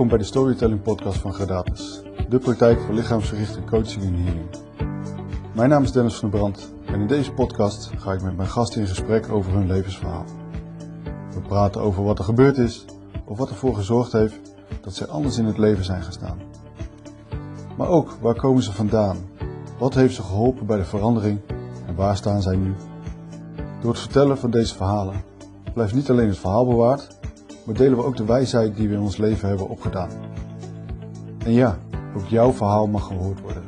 Welkom bij de Storytelling Podcast van Gradatus, de praktijk voor lichaamsgerichte coaching en healing. Mijn naam is Dennis van der Brand en in deze podcast ga ik met mijn gasten in gesprek over hun levensverhaal. We praten over wat er gebeurd is of wat ervoor gezorgd heeft dat zij anders in het leven zijn gestaan. Maar ook waar komen ze vandaan? Wat heeft ze geholpen bij de verandering en waar staan zij nu? Door het vertellen van deze verhalen blijft niet alleen het verhaal bewaard, maar delen we ook de wijsheid die we in ons leven hebben opgedaan. En ja, ook jouw verhaal mag gehoord worden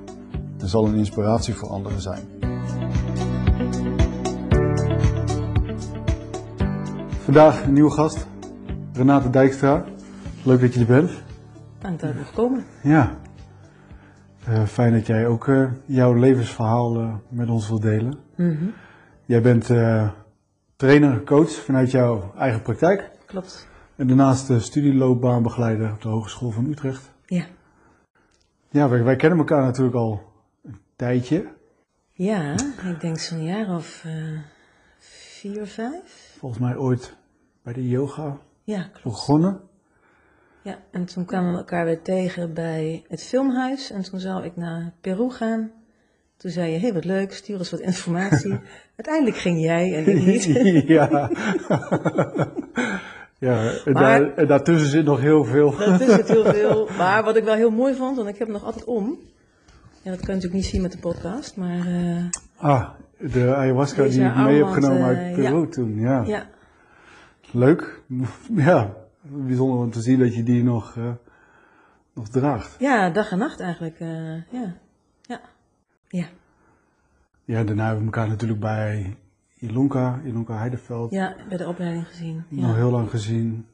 en zal een inspiratie voor anderen zijn. Vandaag een nieuwe gast, Renate Dijkstra. Leuk dat je er bent. Dank dat ik komen. Ja, uh, fijn dat jij ook uh, jouw levensverhaal uh, met ons wilt delen. Mm -hmm. Jij bent trainer, coach vanuit jouw eigen praktijk. Klopt. En daarnaast de studieloopbaanbegeleider op de Hogeschool van Utrecht. Ja. Ja, wij, wij kennen elkaar natuurlijk al een tijdje. Ja, ik denk zo'n jaar of vier, vijf. Volgens mij ooit bij de yoga ja, klopt. begonnen. Ja, en toen kwamen we elkaar weer tegen bij het filmhuis. En toen zou ik naar Peru gaan. Toen zei je, hé, hey, wat leuk, stuur eens wat informatie. Uiteindelijk ging jij en ik niet. ja. ja, en, Maar- daar, en daartussen zit nog heel veel. Daartussen zit heel veel. Maar wat ik wel heel mooi vond, want ik heb hem nog altijd om. Ja, dat kan je natuurlijk niet zien met de podcast, maar eh, Ah, de ayahuasca die ik mee heb genomen uit eh, Peru ja. toen. Ja. ja. Leuk. Ja, bijzonder om te zien dat je die nog, eh, nog draagt. ja, dag en nacht eigenlijk. ja. ja. Ja. Ja, daarna hebben we elkaar natuurlijk bij Ilonka, Ilonka Heideveld, ja, bij de opleiding gezien. nog Ja. heel lang gezien.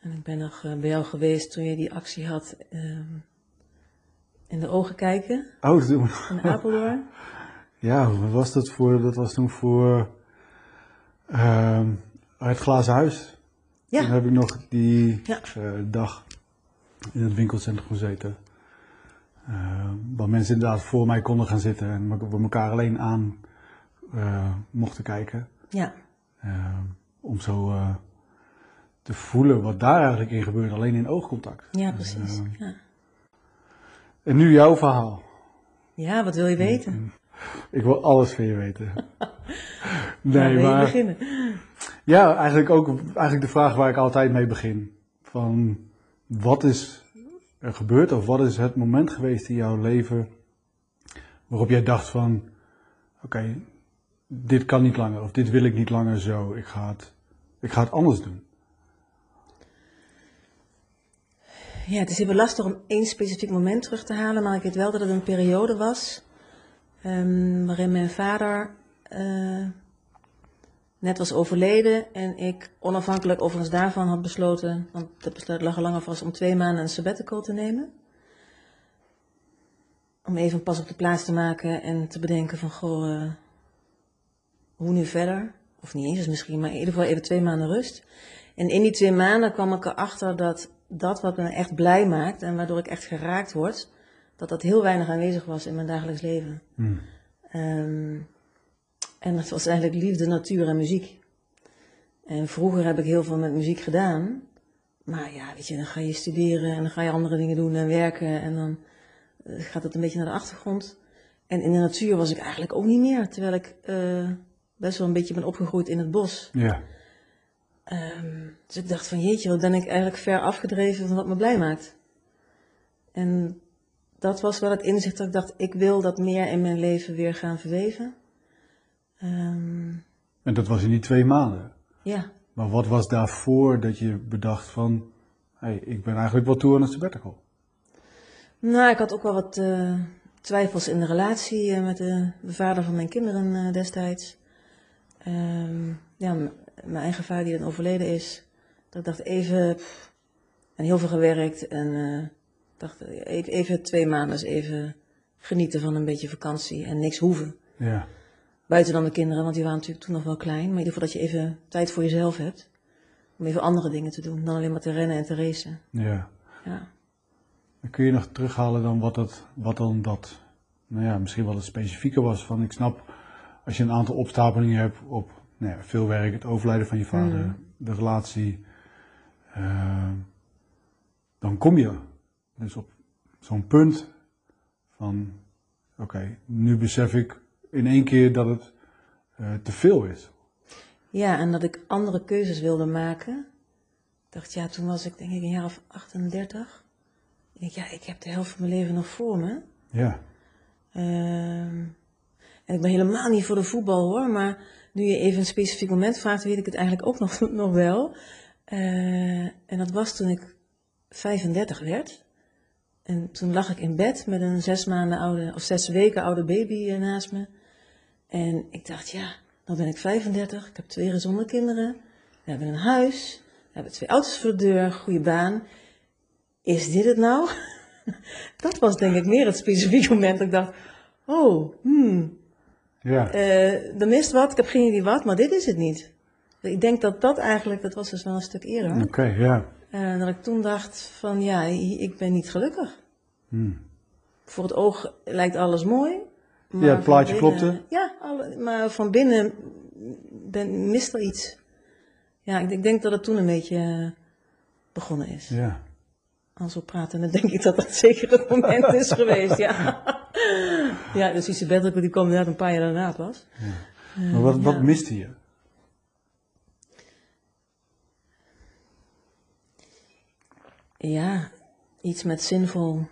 En ik ben nog eh, bij jou geweest toen je die actie had ehm, in de ogen kijken Oh, dat doen we in Apeldoorn. Ja, wat was dat voor? Dat was toen voor ehm, het glazen huis. Toen Ja, heb ik nog die Ja. eh, dag in het winkelcentrum gezeten. Eh, waar mensen inderdaad voor mij konden gaan zitten en we elkaar alleen aan mochten kijken. ja, Eh, om zo eh, te voelen wat daar eigenlijk in gebeurt, alleen in oogcontact. ja, precies. eh, Ja. En nu jouw verhaal. ja, wat wil je weten? Ik wil alles van je weten. Nee, maar beginnen? ja, eigenlijk ook eigenlijk de vraag waar ik altijd mee begin. Van wat is er gebeurd of wat is het moment geweest in jouw leven waarop jij dacht van oké, dit kan niet langer of dit wil ik niet langer zo. Ik ga het, ik ga het anders doen. Ja, het is even lastig om één specifiek moment terug te halen, maar ik weet wel dat het een periode was ehm, waarin mijn vader eh, net was overleden en ik onafhankelijk overigens daarvan had besloten, want dat besluit lag al langer vast, om twee maanden een sabbatical te nemen. Om even pas op de plaats te maken en te bedenken van, goh, eh, hoe nu verder? Of niet eens misschien, maar in ieder geval even twee maanden rust. En in die twee maanden kwam ik erachter dat dat wat me echt blij maakt en waardoor ik echt geraakt word, dat dat heel weinig aanwezig was in mijn dagelijks leven. Hmm. Ehm, en dat was eigenlijk liefde, natuur en muziek. En vroeger heb ik heel veel met muziek gedaan. Maar ja, weet je, dan ga je studeren en dan ga je andere dingen doen en werken. En dan eh, gaat het een beetje naar de achtergrond. En in de natuur was ik eigenlijk ook niet meer. Terwijl ik eh, best wel een beetje ben opgegroeid in het bos. Ja, Ehm, dus ik dacht van jeetje, wat ben ik eigenlijk ver afgedreven van wat me blij maakt. En dat was wel het inzicht dat ik dacht, ik wil dat meer in mijn leven weer gaan verweven. Ehm, en dat was in die twee maanden. ja, Maar wat was daarvoor dat je bedacht van, hey, ik ben eigenlijk wel toe aan het sabbatical? nou ik had ook wel wat eh, twijfels in de relatie eh, met de, de vader van mijn kinderen eh, destijds. Ehm, ja, mijn eigen vader die dan overleden is. Dat ik dacht even, pff, en heel veel gewerkt en eh, ik dacht even, even twee maanden even genieten van een beetje vakantie en niks hoeven. Ja, Buiten dan de kinderen, want die waren natuurlijk toen nog wel klein. Maar in ieder geval dat je even tijd voor jezelf hebt. Om even andere dingen te doen dan alleen maar te rennen en te racen. ja. Ja. Dan kun je nog terughalen dan wat, dat, wat dan dat, nou ja, misschien wel het specifieke was van, ik snap, als je een aantal opstapelingen hebt op nou ja, veel werk, het overlijden van je vader, Mm. de relatie, eh, dan kom je dus op zo'n punt van, oké, nu besef ik in één keer dat het uh, te veel is. Ja, en dat ik andere keuzes wilde maken. Ik dacht, ja, toen was ik denk ik een jaar of 38. Ik denk, ja, ik heb de helft van mijn leven nog voor me. Ja. Ehm, en ik ben helemaal niet voor de voetbal hoor, maar nu je even een specifiek moment vraagt, weet ik het eigenlijk ook nog, nog wel. Uh, en dat was toen ik 35 werd. En toen lag ik in bed met een zes maanden oude, of zes weken oude baby eh, naast me. En ik dacht, ja, dan ben ik 35, ik heb twee gezonde kinderen, we hebben een huis, we hebben twee auto's voor de deur, goede baan. Is dit het nou? dat was denk ik meer het specifieke moment dat ik dacht, oh, hmm, ja. Uh, er mist wat, ik heb geen idee wat, maar dit is het niet. Ik denk dat dat eigenlijk, dat was dus wel een stuk eerder. Oké, ja. Uh, dat ik toen dacht van ja, ik ben niet gelukkig. Hmm. Voor het oog lijkt alles mooi. Maar ja, het plaatje klopte. Ja, alle, maar van binnen ben, mist er iets. Ja, ik, ik, denk dat het toen een beetje eh, begonnen is. Ja. Als we praten, dan denk ik dat dat zeker het moment is geweest, ja. ja, dus Isabelle, die kwam net een paar jaar daarna pas. Ja. Maar wat, wat miste je? Ja, iets met zinvol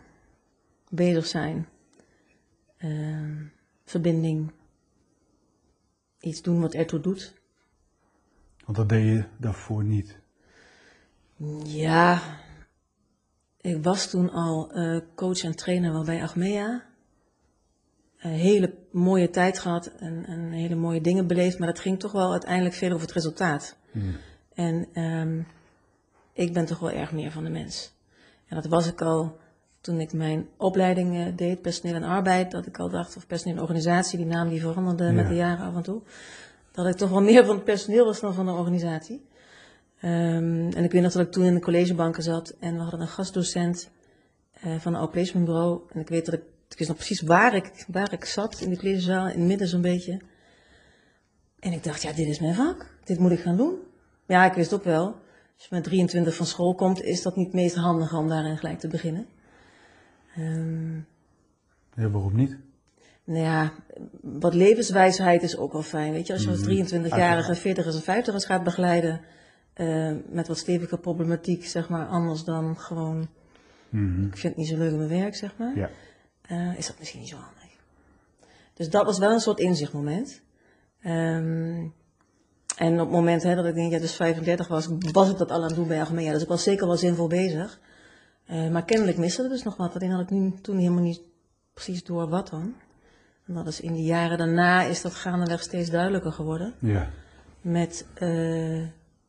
bezig zijn. Uh, verbinding. Iets doen wat ertoe doet. Want dat deed je daarvoor niet. Ja, ik was toen al uh, coach en trainer wel bij Achmea. Een hele mooie tijd gehad en, en, hele mooie dingen beleefd, maar dat ging toch wel uiteindelijk veel over het resultaat. Hmm. En um, ik ben toch wel erg meer van de mens. En dat was ik al toen ik mijn opleiding uh, deed, personeel en arbeid, dat ik al dacht, of personeel en organisatie, die naam die veranderde ja. met de jaren af en toe, dat ik toch wel meer van het personeel was dan van de organisatie. Um, en ik weet nog dat ik toen in de collegebanken zat en we hadden een gastdocent uh, van een bureau. En ik weet dat ik, ik wist nog precies waar ik, waar ik zat in de collegezaal, in het midden zo'n beetje. En ik dacht, ja, dit is mijn vak, dit moet ik gaan doen. Ja, ik wist ook wel, als je met 23 van school komt, is dat niet het meest handige om daarin gelijk te beginnen. Um, ja, waarom niet? Nou ja, wat levenswijsheid is ook wel fijn. Weet je, als je als 23-jarige 40ers en 50ers gaat begeleiden uh, met wat stevige problematiek, zeg maar, anders dan gewoon, mm-hmm. ik vind het niet zo leuk in mijn werk, zeg maar, ja. Uh, is dat misschien niet zo handig. Dus dat was wel een soort inzichtmoment. Um, en op het moment hè, dat ik denk, ja, dus 35 was, was ik dat al aan het doen bij Achmea. Dus ik was zeker wel zinvol bezig. Uh, maar kennelijk miste er dus nog wat. Alleen had ik nu, toen helemaal niet precies door wat dan. En dat is in de jaren daarna is dat gaandeweg steeds duidelijker geworden. Ja. Met, uh,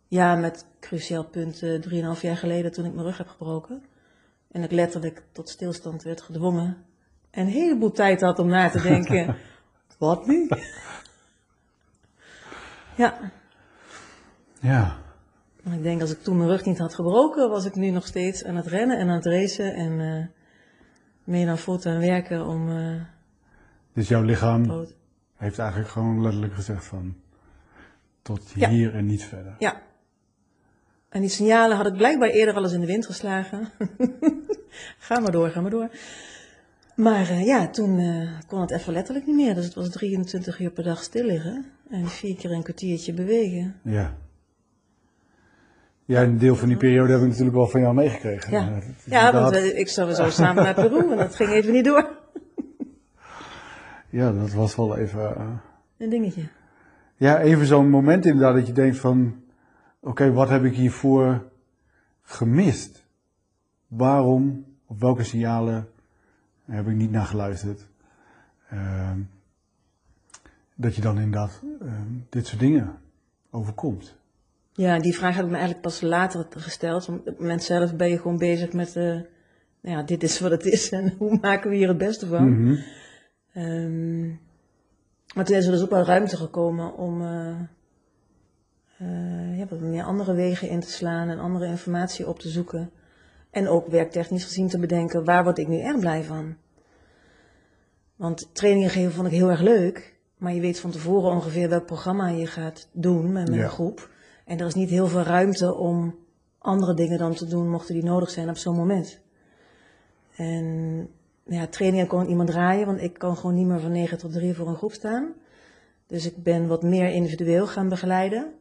ja, met cruciaal punt uh, drieënhalf jaar geleden toen ik mijn rug heb gebroken. En ik letterlijk tot stilstand werd gedwongen. En een heleboel tijd had om na te denken. wat nu? Ja. Ja. Maar ik denk als ik toen mijn rug niet had gebroken, was ik nu nog steeds aan het rennen en aan het racen en uh, meer dan voortaan werken om. Uh, dus jouw lichaam brood. heeft eigenlijk gewoon letterlijk gezegd van tot ja. hier en niet verder. Ja. En die signalen had ik blijkbaar eerder al eens in de wind geslagen. ga maar door, ga maar door. Maar uh, ja, toen uh, kon het even letterlijk niet meer. Dus het was 23 uur per dag stil liggen en vier keer een kwartiertje bewegen. Ja. Ja, een deel van die periode heb ik natuurlijk wel van jou meegekregen. Ja, ja want we, ik zat zo samen naar Peru en dat ging even niet door. Ja, dat was wel even... Uh... Een dingetje. Ja, even zo'n moment inderdaad dat je denkt van... Oké, okay, wat heb ik hiervoor gemist? Waarom, op welke signalen heb ik niet naar geluisterd? Uh, dat je dan inderdaad uh, dit soort dingen overkomt. Ja, die vraag heb ik me eigenlijk pas later gesteld. Want op het moment zelf ben je gewoon bezig met, uh, nou ja, dit is wat het is en hoe maken we hier het beste van. Um, maar toen is er dus ook wel ruimte gekomen om uh, uh, ja, wat meer andere wegen in te slaan en andere informatie op te zoeken. En ook werktechnisch gezien te bedenken, waar word ik nu echt blij van? Want trainingen geven vond ik heel erg leuk, maar je weet van tevoren ongeveer welk programma je gaat doen met, Ja. een groep. En er is niet heel veel ruimte om andere dingen dan te doen mochten die nodig zijn op zo'n moment. En ja, trainingen kon iemand draaien, want ik kan gewoon niet meer van 9 tot 3 voor een groep staan. Dus ik ben wat meer individueel gaan begeleiden.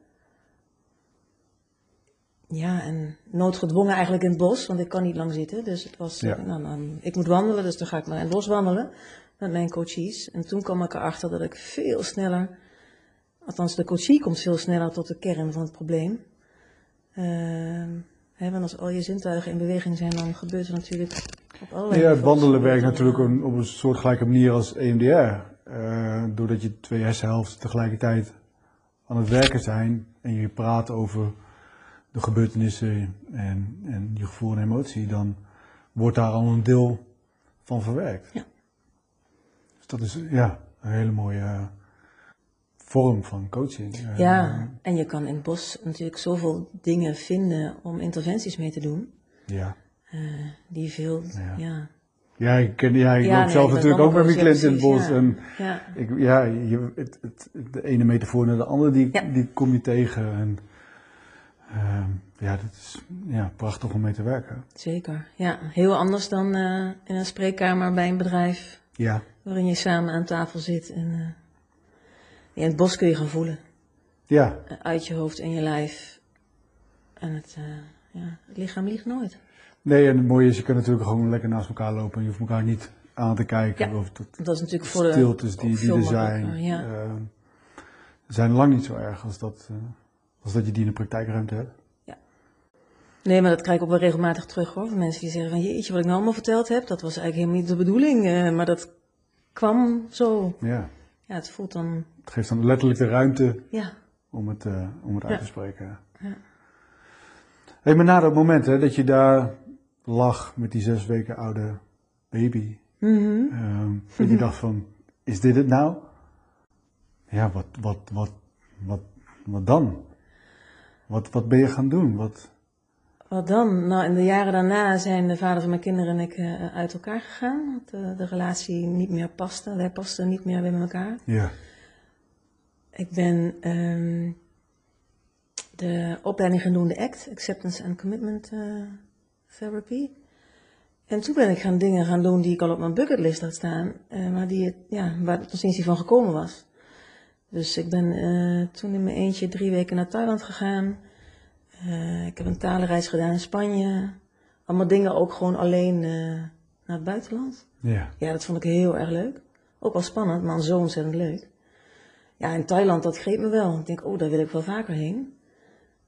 Ja, en noodgedwongen eigenlijk in het bos, want ik kan niet lang zitten. Dus het was, Ja. nou, dan, ik moet wandelen, dus dan ga ik maar in het bos wandelen met mijn coaches. En toen kwam ik erachter dat ik veel sneller, althans de coachie komt veel sneller tot de kern van het probleem. Ehm, hè, want als al je zintuigen in beweging zijn, dan gebeurt er natuurlijk op allerlei Ja, het wandelen werkt er, natuurlijk een- op een soortgelijke manier als EMDR. Eh, doordat je twee hersenhelften tegelijkertijd aan het werken zijn en je praat over de gebeurtenissen en, en je gevoel en emotie, dan wordt daar al een deel van verwerkt. Ja. Dus dat is ja, een hele mooie eh, vorm van coaching. Eh, Ja, en je kan in het bos natuurlijk zoveel dingen vinden om interventies mee te doen. ja. eh, die veel, Ja. ja. Ja, ik, ken, ja, ik Ja, loop nee, zelf natuurlijk ook met mijn cliënten in het bos. En ja. Ik, ja, je, het, het, de ene metafoor naar de andere, die, die kom je tegen. En, ehm, ja, dat is ja, prachtig om mee te werken. Zeker. Ja, heel anders dan eh, in een spreekkamer bij een bedrijf Ja, waarin je samen aan tafel zit. En eh, in het bos kun je gaan voelen. ja, uit je hoofd en je lijf. En het, eh, ja, het lichaam liegt nooit. nee, en het mooie is, je kan natuurlijk gewoon lekker naast elkaar lopen. En je hoeft elkaar niet aan te kijken. Ja, of tot Dat is natuurlijk voor de stiltes die, die er zijn. Ja. Ehm, zijn lang niet zo erg als dat, als dat je die in de praktijkruimte hebt. Nee, maar dat krijg ik ook wel regelmatig terug hoor. Van mensen die zeggen van jeetje, wat ik nou allemaal verteld heb, dat was eigenlijk helemaal niet de bedoeling. eh, maar dat kwam zo. Ja, Ja, het voelt dan, het geeft dan letterlijk de ruimte ja. om het, eh, om het uit Ja. te spreken. Ja. Hey, maar na dat moment hè, dat je daar lag met die zes weken oude baby, Mhm. ehm, dat je dacht van, is dit het nou? Ja, wat, wat, wat, wat, wat dan? Wat, wat ben je gaan doen? Wat, Wat dan? Nou, in de jaren daarna zijn de vader van mijn kinderen en ik eh, uit elkaar gegaan. Want de, de relatie niet meer paste. Wij pasten niet meer met elkaar. ja, Ik ben ehm, de opleiding gaan doen, de ACT, Acceptance and Commitment eh, Therapy. En toen ben ik gaan dingen gaan doen die ik al op mijn bucketlist had staan, eh, maar die, ja, waar het nog van gekomen was. Dus ik ben eh, toen in mijn eentje drie weken naar Thailand gegaan. Eh, ik heb een talenreis gedaan in Spanje. Allemaal dingen ook gewoon alleen eh, naar het buitenland. ja, Ja, dat vond ik heel erg leuk. Ook wel spannend, maar zo ontzettend leuk. Ja, in Thailand, dat greep me wel. Ik denk, oh, daar wil ik wel vaker heen.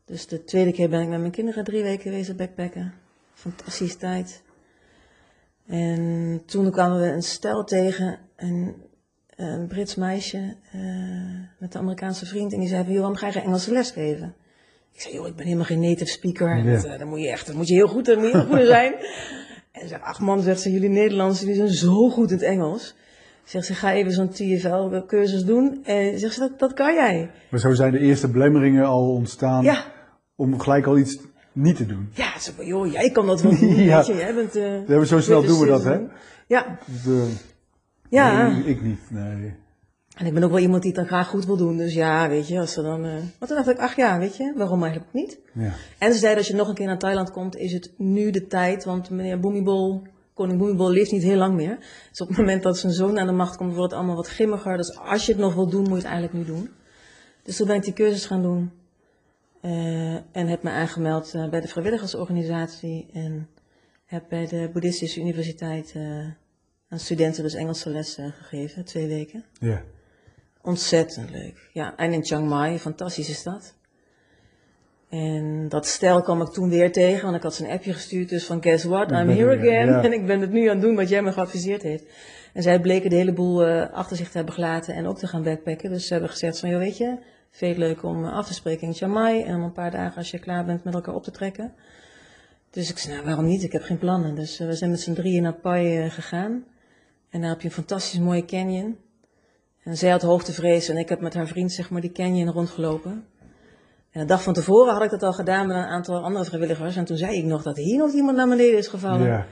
Dus de tweede keer ben ik met mijn kinderen drie weken wezen backpacken. Fantastische tijd. En toen kwamen we een stel tegen, een, een Brits meisje eh, met een Amerikaanse vriend. En die zei van, joh, waarom ga je geen Engelse les geven? Ik zei, joh, ik ben helemaal geen native speaker. Ja. Dat, eh, dan moet je echt, dan moet je heel goed, heel goed in zijn. En ze zegt, ach man, zegt ze, jullie Nederlanders, jullie zijn zo goed in het Engels. Zegt ze, ga even zo'n TFL-cursus doen. En zegt ze, dat, dat kan jij. maar zo zijn de eerste belemmeringen al ontstaan Ja, om gelijk al iets niet te doen. ja, ze van, joh, jij kan dat wel doen, Ja. weet je. Jij bent, eh, zo snel doen we dat, hè? Ja, De, ja. nee, ik niet, nee. En ik ben ook wel iemand die het dan graag goed wil doen. Dus ja, weet je, als ze dan... eh Maar toen dacht ik, ach ja, weet je, waarom eigenlijk niet? Ja, En ze zei, als je nog een keer naar Thailand komt, is het nu de tijd. Want meneer Boemibol, koning Boemibol, leeft niet heel lang meer. Dus op het moment dat zijn zoon aan de macht komt, wordt het allemaal wat grimmiger. Dus als je het nog wil doen, moet je het eigenlijk nu doen. Dus toen ben ik die cursus gaan doen. eh, en heb me aangemeld eh, bij de vrijwilligersorganisatie. En heb bij de Boeddhistische Universiteit aan studenten dus Engelse lessen gegeven, twee weken. ja. Ontzettend leuk. Ja, en in Chiang Mai, fantastische stad. En dat stel kwam ik toen weer tegen, want ik had ze een appje gestuurd, dus van guess what, I'm here er again. ja. En ik ben het nu aan het doen wat jij me geadviseerd heeft. En zij bleken de hele boel eh, achter zich te hebben gelaten en ook te gaan backpacken. Dus ze hebben gezegd van, joh weet je, veel leuk om eh, af te spreken in Chiang Mai. En om een paar dagen als je klaar bent met elkaar op te trekken. Dus ik zei, nou waarom niet, ik heb geen plannen. Dus eh, we zijn met z'n drieën naar Pai gegaan. En daar heb je een fantastisch mooie canyon. En zij had hoogtevrees en ik heb met haar vriend zeg maar die canyon rondgelopen. En de dag van tevoren had ik dat al gedaan met een aantal andere vrijwilligers. En toen zei ik nog dat hier nog iemand naar beneden is gevallen. ja.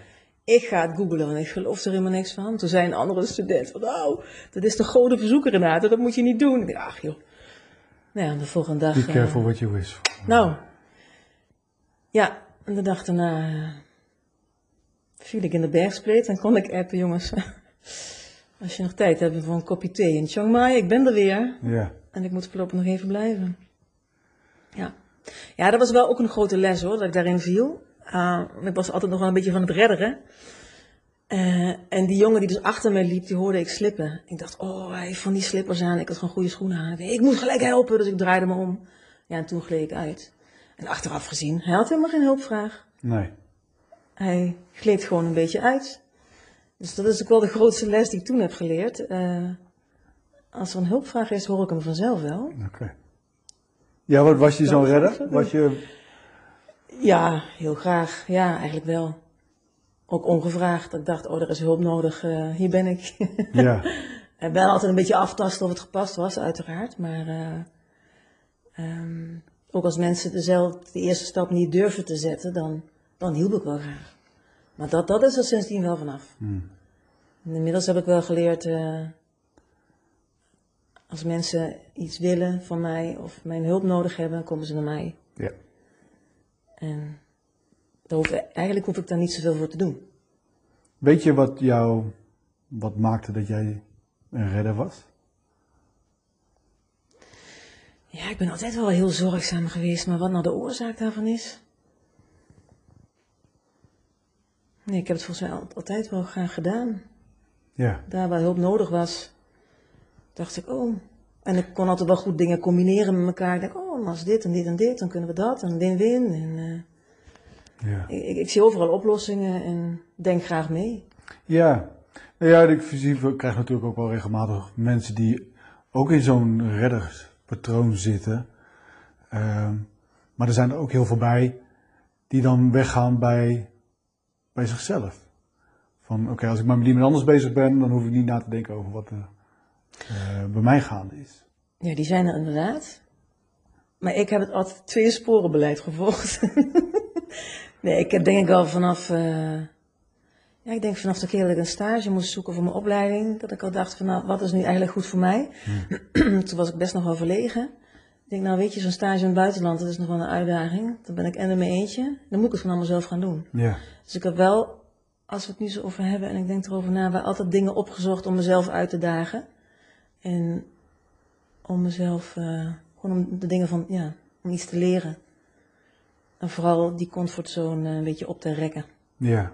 Ik ga het googlen, want ik geloof er helemaal niks van. Toen zei een andere student van, nou, dat is de goden verzoeker Renate, dat moet je niet doen. Ik dacht, ach joh. Nou ja, de volgende dag... Be eh, careful what you wish for. nou, Ja, en de dag daarna eh, viel ik in de bergspleet en kon ik appen, jongens. Als je nog tijd hebt voor een kopje thee in Chiang Mai, ik ben er weer. Ja. En ik moet voorlopig nog even blijven. Ja. Ja, dat was wel ook een grote les hoor, dat ik daarin viel. Uh, ik was altijd nog wel een beetje van het redderen. Uh, en die jongen die dus achter mij liep, die hoorde ik slippen. Ik dacht, oh, hij heeft van die slippers aan. Ik had gewoon goede schoenen aan. Ik moet gelijk helpen, dus ik draaide me om. Ja, en toen gleed ik uit. En achteraf gezien, hij had helemaal geen hulpvraag. Nee. Hij gleed gewoon een beetje uit. Dus dat is ook wel de grootste les die ik toen heb geleerd. Uh, als er een hulpvraag is, hoor ik hem vanzelf wel. Oké. Okay. Ja, wat was je zo'n redder? Was je... Ja, heel graag. Ja, eigenlijk wel. Ook ongevraagd. Ik dacht, oh, er is hulp nodig. Uh, hier ben ik. Ja. en wel altijd een beetje aftasten of het gepast was, uiteraard. Maar uh, um, ook als mensen dezelfde, de eerste stap niet durven te zetten, dan, dan hielp ik wel graag. Maar dat, dat is er sindsdien wel vanaf. Hmm. Inmiddels heb ik wel geleerd, uh, als mensen iets willen van mij of mijn hulp nodig hebben, komen ze naar mij. Ja. En daar hoef, eigenlijk hoef ik daar niet zoveel voor te doen. Weet je wat jou, wat maakte dat jij een redder was? Ja, ik ben altijd wel heel zorgzaam geweest, maar wat nou de oorzaak daarvan is? Nee, ik heb het volgens mij altijd wel graag gedaan. Ja. Daar waar hulp nodig was, dacht ik, oh. En ik kon altijd wel goed dingen combineren met elkaar. Ik dacht, oh, als dit en dit en dit, dan kunnen we dat. En win-win. En, uh, ja. ik, ik, zie overal oplossingen en denk graag mee. Ja, nou ja, ik, zie, ik krijg natuurlijk ook wel regelmatig mensen die ook in zo'n redderspatroon zitten. Uh, maar er zijn er ook heel veel bij die dan weggaan bij, bij zichzelf. Van oké, okay, als ik maar met iemand anders bezig ben, dan hoef ik niet na te denken over wat er uh, bij mij gaande is. Ja, die zijn er inderdaad. Maar ik heb het altijd twee sporenbeleid gevolgd. nee, ik heb denk ik wel vanaf, uh, ja, ik denk vanaf de keer dat ik een stage moest zoeken voor mijn opleiding, dat ik al dacht van nou, wat is nu eigenlijk goed voor mij? Hmm. Toen was ik best nog wel verlegen. Ik denk, nou weet je, zo'n stage in het buitenland, dat is nog wel een uitdaging. Dan ben ik en in mijn eentje, dan moet ik het van allemaal zelf gaan doen. Ja. Dus ik heb wel, als we het nu zo over hebben en ik denk erover na, wel altijd dingen opgezocht om mezelf uit te dagen. En om mezelf, uh, gewoon om de dingen van, ja, om iets te leren. En vooral die comfortzone een beetje op te rekken. Ja.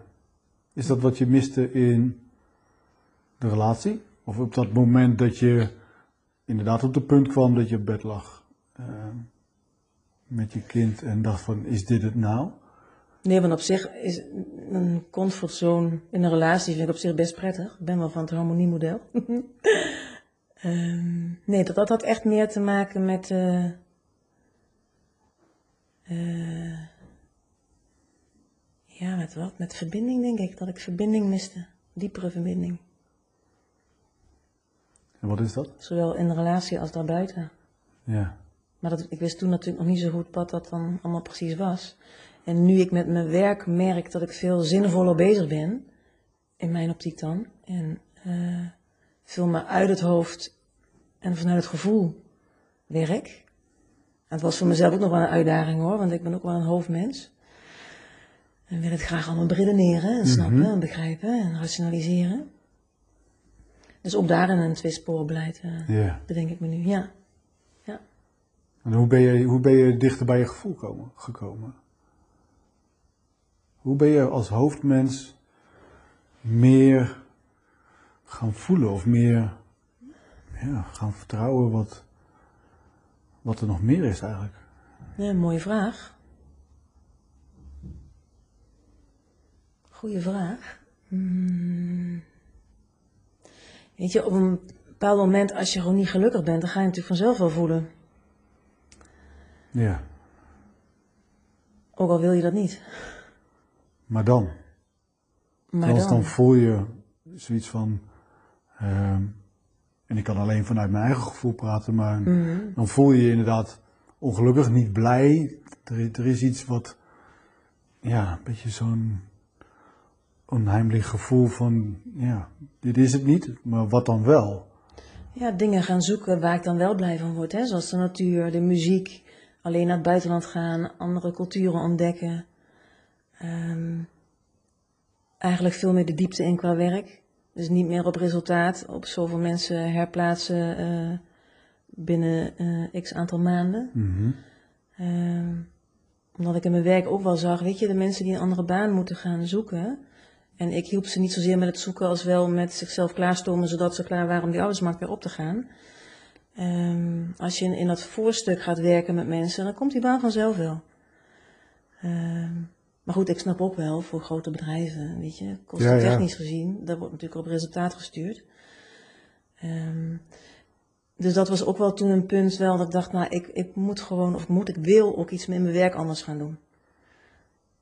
Is dat wat je miste in de relatie? Of op dat moment dat je inderdaad op het punt kwam dat je op bed lag uh, met je kind en dacht van, is dit het nou? Nee, want op zich is een comfortzone in een relatie vind ik op zich best prettig. Ik ben wel van het harmoniemodel. Um, nee, dat, dat had echt meer te maken met. Uh, uh, ja, met wat? Met verbinding, denk ik. Dat ik verbinding miste. Diepere verbinding. En wat is dat? Zowel in de relatie als daarbuiten. Ja. Maar dat, ik wist toen natuurlijk nog niet zo goed wat dat dan allemaal precies was. En nu ik met mijn werk merk dat ik veel zinvoller bezig ben, in mijn optiek dan, en uh, veel meer uit het hoofd en vanuit het gevoel werk. En het was voor mezelf ook nog wel een uitdaging hoor, want ik ben ook wel een hoofdmens. En wil het graag allemaal beredeneren en snappen mm -hmm. en begrijpen en rationaliseren. Dus ook daarin een tweesporenbeleid uh, yeah. bedenk ik me nu, ja. ja. En hoe ben, je, hoe ben je dichter bij je gevoel komen, gekomen? Hoe ben je als hoofdmens meer gaan voelen of meer ja, gaan vertrouwen wat, wat er nog meer is eigenlijk? Ja, mooie vraag. Goeie vraag. Hmm. Weet je, op een bepaald moment, als je gewoon niet gelukkig bent, dan ga je natuurlijk vanzelf wel voelen. Ja. Ook al wil je dat niet. Maar dan? Maar Zoals dan? dan voel je zoiets van. Uh, en ik kan alleen vanuit mijn eigen gevoel praten, maar mm. dan voel je je inderdaad ongelukkig, niet blij. Er, er is iets wat. Ja, een beetje zo'n onheimelijk gevoel van. Ja, dit is het niet, maar wat dan wel? Ja, dingen gaan zoeken waar ik dan wel blij van word. Hè? Zoals de natuur, de muziek, alleen naar het buitenland gaan, andere culturen ontdekken. Ehm, eigenlijk veel meer de diepte in qua werk. Dus niet meer op resultaat, op zoveel mensen herplaatsen eh, binnen eh, x aantal maanden. Mhm. Ehm, omdat ik in mijn werk ook wel zag, weet je, de mensen die een andere baan moeten gaan zoeken. En ik hielp ze niet zozeer met het zoeken als wel met zichzelf klaarstomen, zodat ze klaar waren om die arbeidsmarkt weer op te gaan. Ehm, als je in, in dat voorstuk gaat werken met mensen, dan komt die baan vanzelf wel. Ehm, maar goed, ik snap ook wel voor grote bedrijven, weet je, kostentechnisch Ja, ja. gezien, daar wordt natuurlijk op resultaat gestuurd. Ehm, dus dat was ook wel toen een punt wel dat ik dacht, nou, ik, ik moet gewoon, of moet, ik wil ook iets met mijn werk anders gaan doen.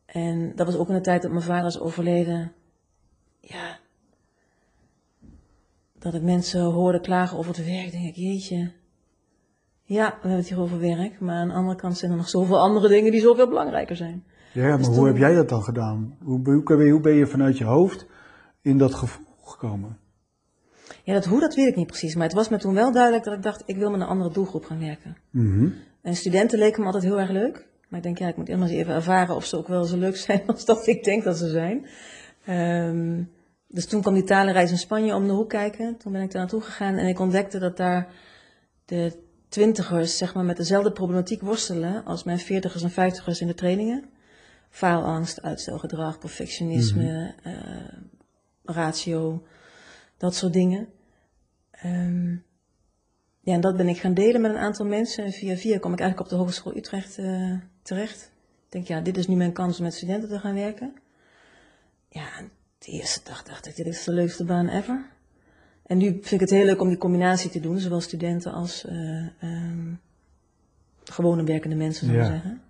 En dat was ook in de tijd dat mijn vader is overleden. Ja. Dat ik mensen hoorde klagen over het werk, denk ik, jeetje. Ja, we hebben het hier over werk, maar aan de andere kant zijn er nog zoveel andere dingen die zoveel belangrijker zijn. Ja, maar Dus hoe toen- heb jij dat dan gedaan? Hoe, hoe, hoe ben je- vanuit je hoofd in dat gevoel gekomen? Ja, dat hoe, dat weet ik niet precies, maar het was me toen wel duidelijk dat ik dacht, ik wil met een andere doelgroep gaan werken. Mhm. En studenten leken me altijd heel erg leuk. Maar ik denk, ja, ik moet eens even ervaren of ze ook wel zo leuk zijn als dat ik denk dat ze zijn. Ehm, dus toen kwam die talenreis in Spanje om de hoek kijken. Toen ben ik daar naartoe gegaan en ik ontdekte dat daar de twintigers zeg maar, met dezelfde problematiek worstelen als mijn veertigers en vijftigers in de trainingen. Faalangst, uitstelgedrag, perfectionisme, eh, ratio, dat soort dingen. Ehm, ja, en dat ben ik gaan delen met een aantal mensen. En via via kwam ik eigenlijk op de Hogeschool Utrecht eh, terecht. Ik denk, ja, dit is nu mijn kans om met studenten te gaan werken. Ja, de eerste dag dacht ik, dit is de leukste baan ever. En nu vind ik het heel leuk om die combinatie te doen, zowel studenten als eh, ehm, gewone werkende mensen, zou ik Ja. zeggen.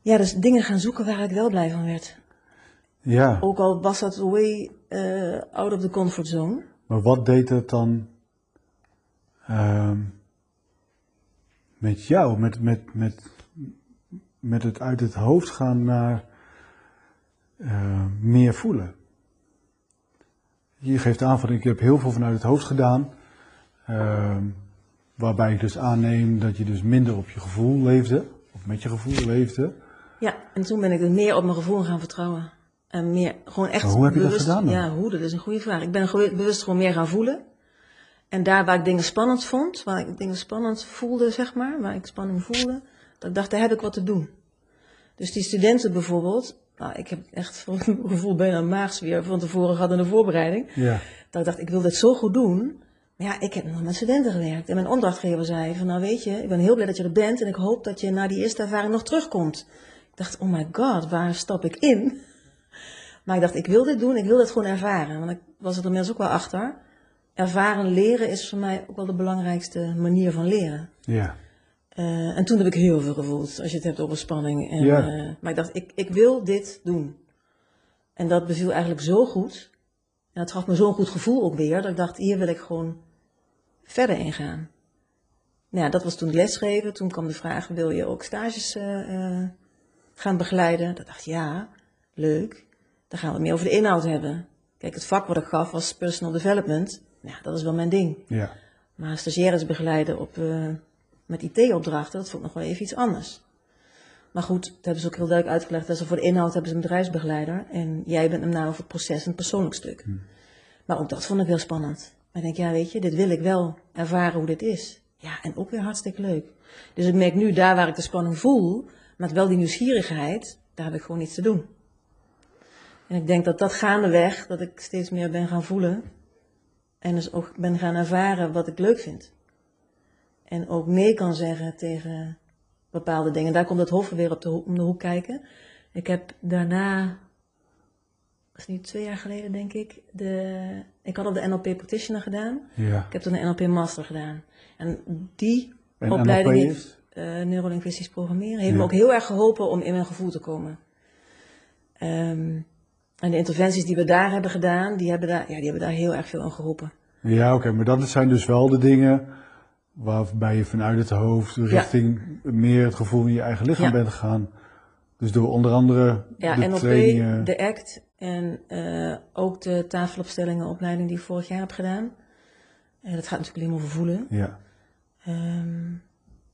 Ja, dus dingen gaan zoeken waar ik wel blij van werd. Ja, Ook al was dat way eh, out of the comfort zone. maar wat deed het dan ehm, met jou? Met, met, met, met het uit het hoofd gaan naar eh, meer voelen? Je geeft aan van ik heb heel veel vanuit het hoofd gedaan. ehm, waarbij ik dus aanneem dat je dus minder op je gevoel leefde. Of met je gevoel leefde. Ja, en toen ben ik er meer op mijn gevoel gaan vertrouwen. En meer, gewoon echt Maar hoe heb je dat bewust, gedaan dan? Ja, hoe, dat is een goede vraag. Ik ben bewust gewoon meer gaan voelen. En daar waar ik dingen spannend vond, waar ik dingen spannend voelde, zeg maar, waar ik spanning voelde, dat ik dacht, daar heb ik wat te doen. Dus die studenten bijvoorbeeld, nou, ik heb echt voor mijn gevoel bijna maagsfeer van tevoren gehad in de voorbereiding. Ja. Dat ik dacht, ik wil dit zo goed doen. Maar ja, ik heb nog met studenten gewerkt. En mijn opdrachtgever zei van, nou weet je, ik ben heel blij dat je er bent. En ik hoop dat je na die eerste ervaring nog terugkomt. Ik dacht, oh my god, waar stap ik in? Maar ik dacht, ik wil dit doen, ik wil dit gewoon ervaren. Want ik was er inmiddels ook wel achter. Ervaren leren is voor mij ook wel de belangrijkste manier van leren. Ja. Eh, en toen heb ik heel veel gevoeld, als je het hebt over spanning. En, Ja. eh, maar ik dacht, ik, ik wil dit doen. En dat beviel eigenlijk zo goed. En dat gaf me zo'n goed gevoel ook weer, dat ik dacht, hier wil ik gewoon verder in gaan. Nou ja, dat was toen lesgeven. Toen kwam de vraag, wil je ook stages eh, gaan begeleiden? Dat dacht ik, ja, leuk. Dan gaan we het meer over de inhoud hebben. Kijk, het vak wat ik gaf was personal development. Ja, dat is wel mijn ding. Ja. Maar stagiaires begeleiden op, met IT-opdrachten, dat vond ik nog wel even iets anders. Maar goed, dat hebben ze ook heel duidelijk uitgelegd. Dat ze voor de inhoud hebben ze een bedrijfsbegeleider. En jij bent hem nou over het proces en het persoonlijk stuk. Maar ook dat vond ik heel spannend. Maar ik denk, ja weet je, dit wil ik wel ervaren hoe dit is. Ja, en ook weer hartstikke leuk. Dus ik merk nu, daar waar ik de spanning voel, met wel die nieuwsgierigheid, daar heb ik gewoon iets te doen. En ik denk dat dat gaandeweg, dat ik steeds meer ben gaan voelen. En dus ook ben gaan ervaren wat ik leuk vind. En ook nee kan zeggen tegen bepaalde dingen. Daar komt het hoofd weer op de, om de hoek kijken. Ik heb daarna, dat is nu twee jaar geleden denk ik, de, ik had op de NLP Practitioner gedaan. Ja. Ik heb toen een NLP Master gedaan. En die En opleiding NLP heeft eh neurolinguistisch programmeren. Heeft Ja. me ook heel erg geholpen om in mijn gevoel te komen. Ehm, en de interventies die we daar hebben gedaan, die hebben daar, ja, die hebben daar heel erg veel aan geholpen. Ja, oké, maar dat zijn dus wel de dingen waarbij je vanuit het hoofd richting meer het gevoel in je eigen lichaam Ja. bent gegaan. Dus door onder andere Ja, de NLP, trainingen. de ACT en eh, ook de tafelopstellingenopleiding die ik vorig jaar heb gedaan. En dat gaat natuurlijk alleen maar over voelen. Ja, Ehm,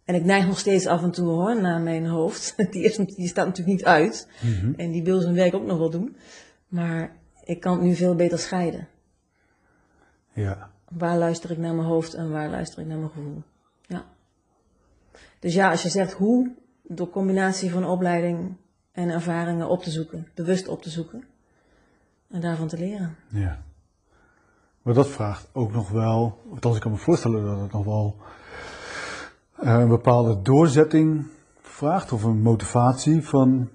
En ik neig nog steeds af en toe hoor naar mijn hoofd. Die, is, die staat natuurlijk niet uit. Mhm. En die wil zijn werk ook nog wel doen. Maar ik kan het nu veel beter scheiden. Ja. Waar luister ik naar mijn hoofd en waar luister ik naar mijn gevoel? Ja. Dus ja, als je zegt hoe, door combinatie van opleiding en ervaringen op te zoeken, bewust op te zoeken en daarvan te leren. Ja. Maar dat vraagt ook nog wel, althans ik kan me voorstellen dat het nog wel eh, een bepaalde doorzetting vraagt of een motivatie van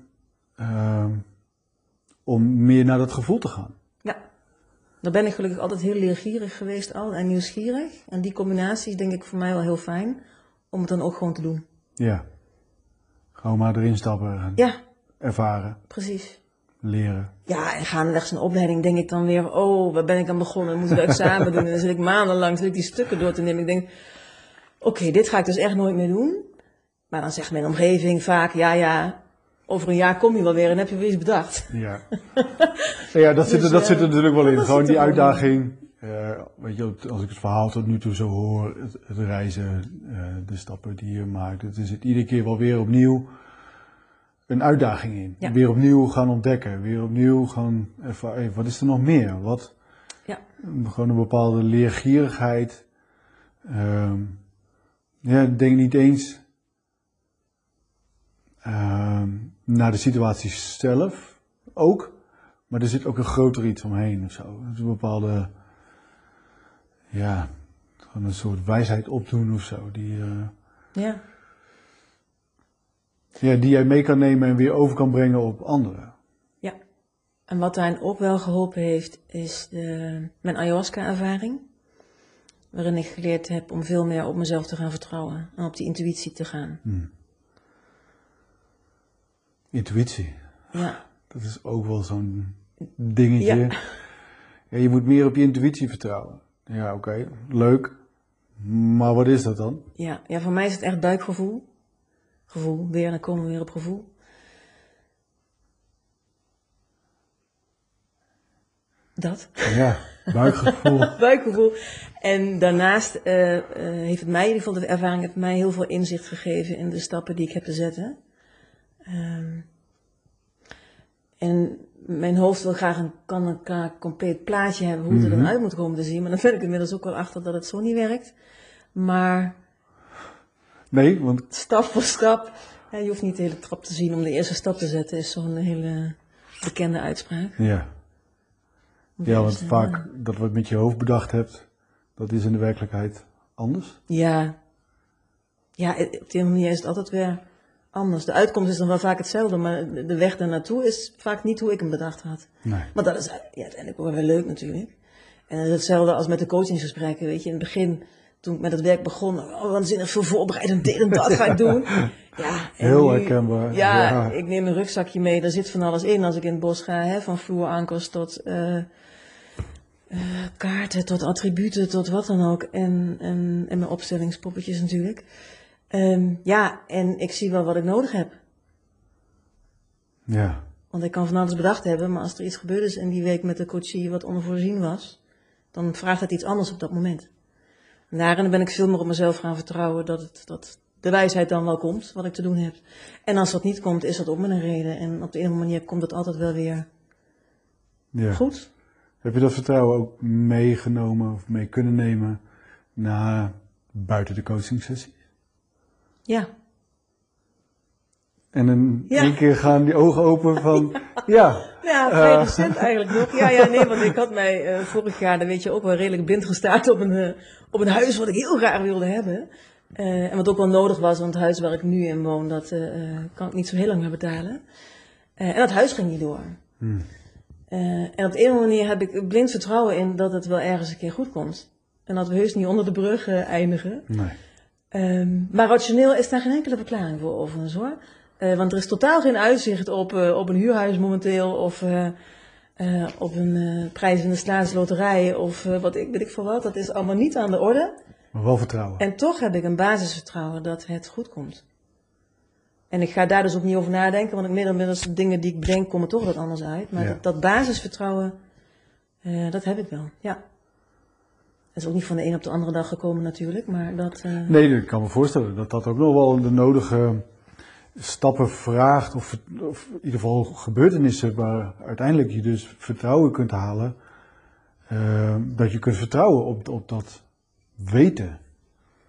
ehm, om meer naar dat gevoel te gaan. Daar ben ik gelukkig altijd heel leergierig geweest al en nieuwsgierig. En die combinatie is denk ik voor mij wel heel fijn om het dan ook gewoon te doen. Ja. Gewoon maar erin stappen en Ja, ervaren, precies. leren. Ja, en gaandeweg zijn opleiding denk ik dan weer, oh, waar ben ik aan begonnen? Moeten we examen doen? En dan zit ik maandenlang zit ik die stukken door te nemen. Ik denk, oké, dit ga ik dus echt nooit meer doen. Maar dan zegt mijn omgeving vaak, ja, ja, over een jaar kom je wel weer en heb je weer iets bedacht. Ja, ja dat, zit, er, Dus, dat eh, zit er natuurlijk wel in. Gewoon die uitdaging. eh, weet je, als ik het verhaal tot nu toe zo hoor, het, het reizen, eh, de stappen die je maakt, het is het iedere keer wel weer opnieuw een uitdaging in. Ja. Weer opnieuw gaan ontdekken, weer opnieuw gaan ervaren, wat is er nog meer? Wat, Ja, gewoon een bepaalde leergierigheid. Ehm, ja, denk niet eens ehm, naar de situatie zelf ook, maar er zit ook een groter iets omheen of zo. Het is een bepaalde, ja, gewoon een soort wijsheid opdoen of zo, die, eh, ja, ja, die jij mee kan nemen en weer over kan brengen op anderen. ja. En wat daarin ook wel geholpen heeft, is de, mijn ayahuasca-ervaring. Waarin ik geleerd heb om veel meer op mezelf te gaan vertrouwen en op die intuïtie te gaan. Intuïtie, Ja, dat is ook wel zo'n dingetje. Ja. Ja, je moet meer op je intuïtie vertrouwen. Ja, oké, leuk. Maar wat is dat dan? Ja, ja, voor mij is het echt buikgevoel. Gevoel, weer, dan komen we weer op gevoel. Dat. Ja, buikgevoel. buikgevoel. En daarnaast eh, eh, heeft het mij, in ieder geval de ervaring, heeft mij heel veel inzicht gegeven in de stappen die ik heb te zetten. Ehm, en mijn hoofd wil graag een, kan ka- compleet plaatje hebben hoe het er dan uit moet komen te zien. Maar dan ben ik inmiddels ook wel achter dat het zo niet werkt. Maar Nee, want stap voor stap. je hoeft niet de hele trap te zien om de eerste stap te zetten, is zo'n hele bekende uitspraak. ja. Ja, want eh, vaak dat wat met je hoofd bedacht hebt, dat is in de werkelijkheid anders. Ja. Ja, op die manier is het altijd weer anders. De uitkomst is dan wel vaak hetzelfde, maar de weg daar naartoe is vaak niet hoe ik hem bedacht had. Nee. Maar dat is ja, uiteindelijk ook wel weer leuk natuurlijk. En dat is hetzelfde als met de coachingsgesprekken, weet je. In het begin, toen ik met het werk begon, oh, waanzinnig veel voorbereid en dit en dat ga ik doen. Ja, Heel herkenbaar, Ja, ja. ik neem een rugzakje mee, daar zit van alles in als ik in het bos ga. Hè, van vloerankers tot eh, eh, kaarten, tot attributen, tot wat dan ook. En, en, en mijn opstellingspoppetjes natuurlijk. Ehm, ja, en ik zie wel wat ik nodig heb. Ja, Want ik kan van alles bedacht hebben, maar als er iets gebeurd is in die week met de coachie wat onvoorzien was, dan vraagt het iets anders op dat moment. En daarin ben ik veel meer op mezelf gaan vertrouwen dat, het, dat de wijsheid dan wel komt, wat ik te doen heb. En als dat niet komt, is dat ook met een reden. En op de ene manier komt het altijd wel weer ja. goed. Heb je dat vertrouwen ook meegenomen of mee kunnen nemen naar buiten de coachingsessie? Ja, En in Ja. één keer gaan die ogen open van, ja, Ja, vrij Eh. recent eigenlijk nog. Ja, ja, nee, want ik had mij eh, vorig jaar, dan weet je, ook wel redelijk blind gestaard op een, eh, op een huis wat ik heel graag wilde hebben. Eh, en wat ook wel nodig was, want het huis waar ik nu in woon, dat eh, eh, kan ik niet zo heel lang meer betalen. Eh, en dat huis ging niet door. Eh, en op de ene manier heb ik blind vertrouwen in dat het wel ergens een keer goed komt. En dat we heus niet onder de brug eh, eindigen. nee. Ehm, maar rationeel is daar geen enkele verklaring voor overigens hoor. Eh, want er is totaal geen uitzicht op, eh, op een huurhuis momenteel of eh, op een prijs in de staatsloterij of wat ik weet ik veel wat. Dat is allemaal niet aan de orde. Maar wel vertrouwen. En toch heb ik een basisvertrouwen dat het goed komt. En ik ga daar dus ook niet over nadenken, want ik inmiddels dingen die ik bedenk komen toch wat anders uit. Maar Ja. dat, dat basisvertrouwen, dat heb ik wel, ja. Is ook niet van de een op de andere dag gekomen natuurlijk, maar dat... eh, Nee, ik kan me voorstellen dat dat ook nog wel de nodige stappen vraagt, of, of in ieder geval gebeurtenissen waar uiteindelijk je dus vertrouwen kunt halen. eh, dat je kunt vertrouwen op, op dat weten.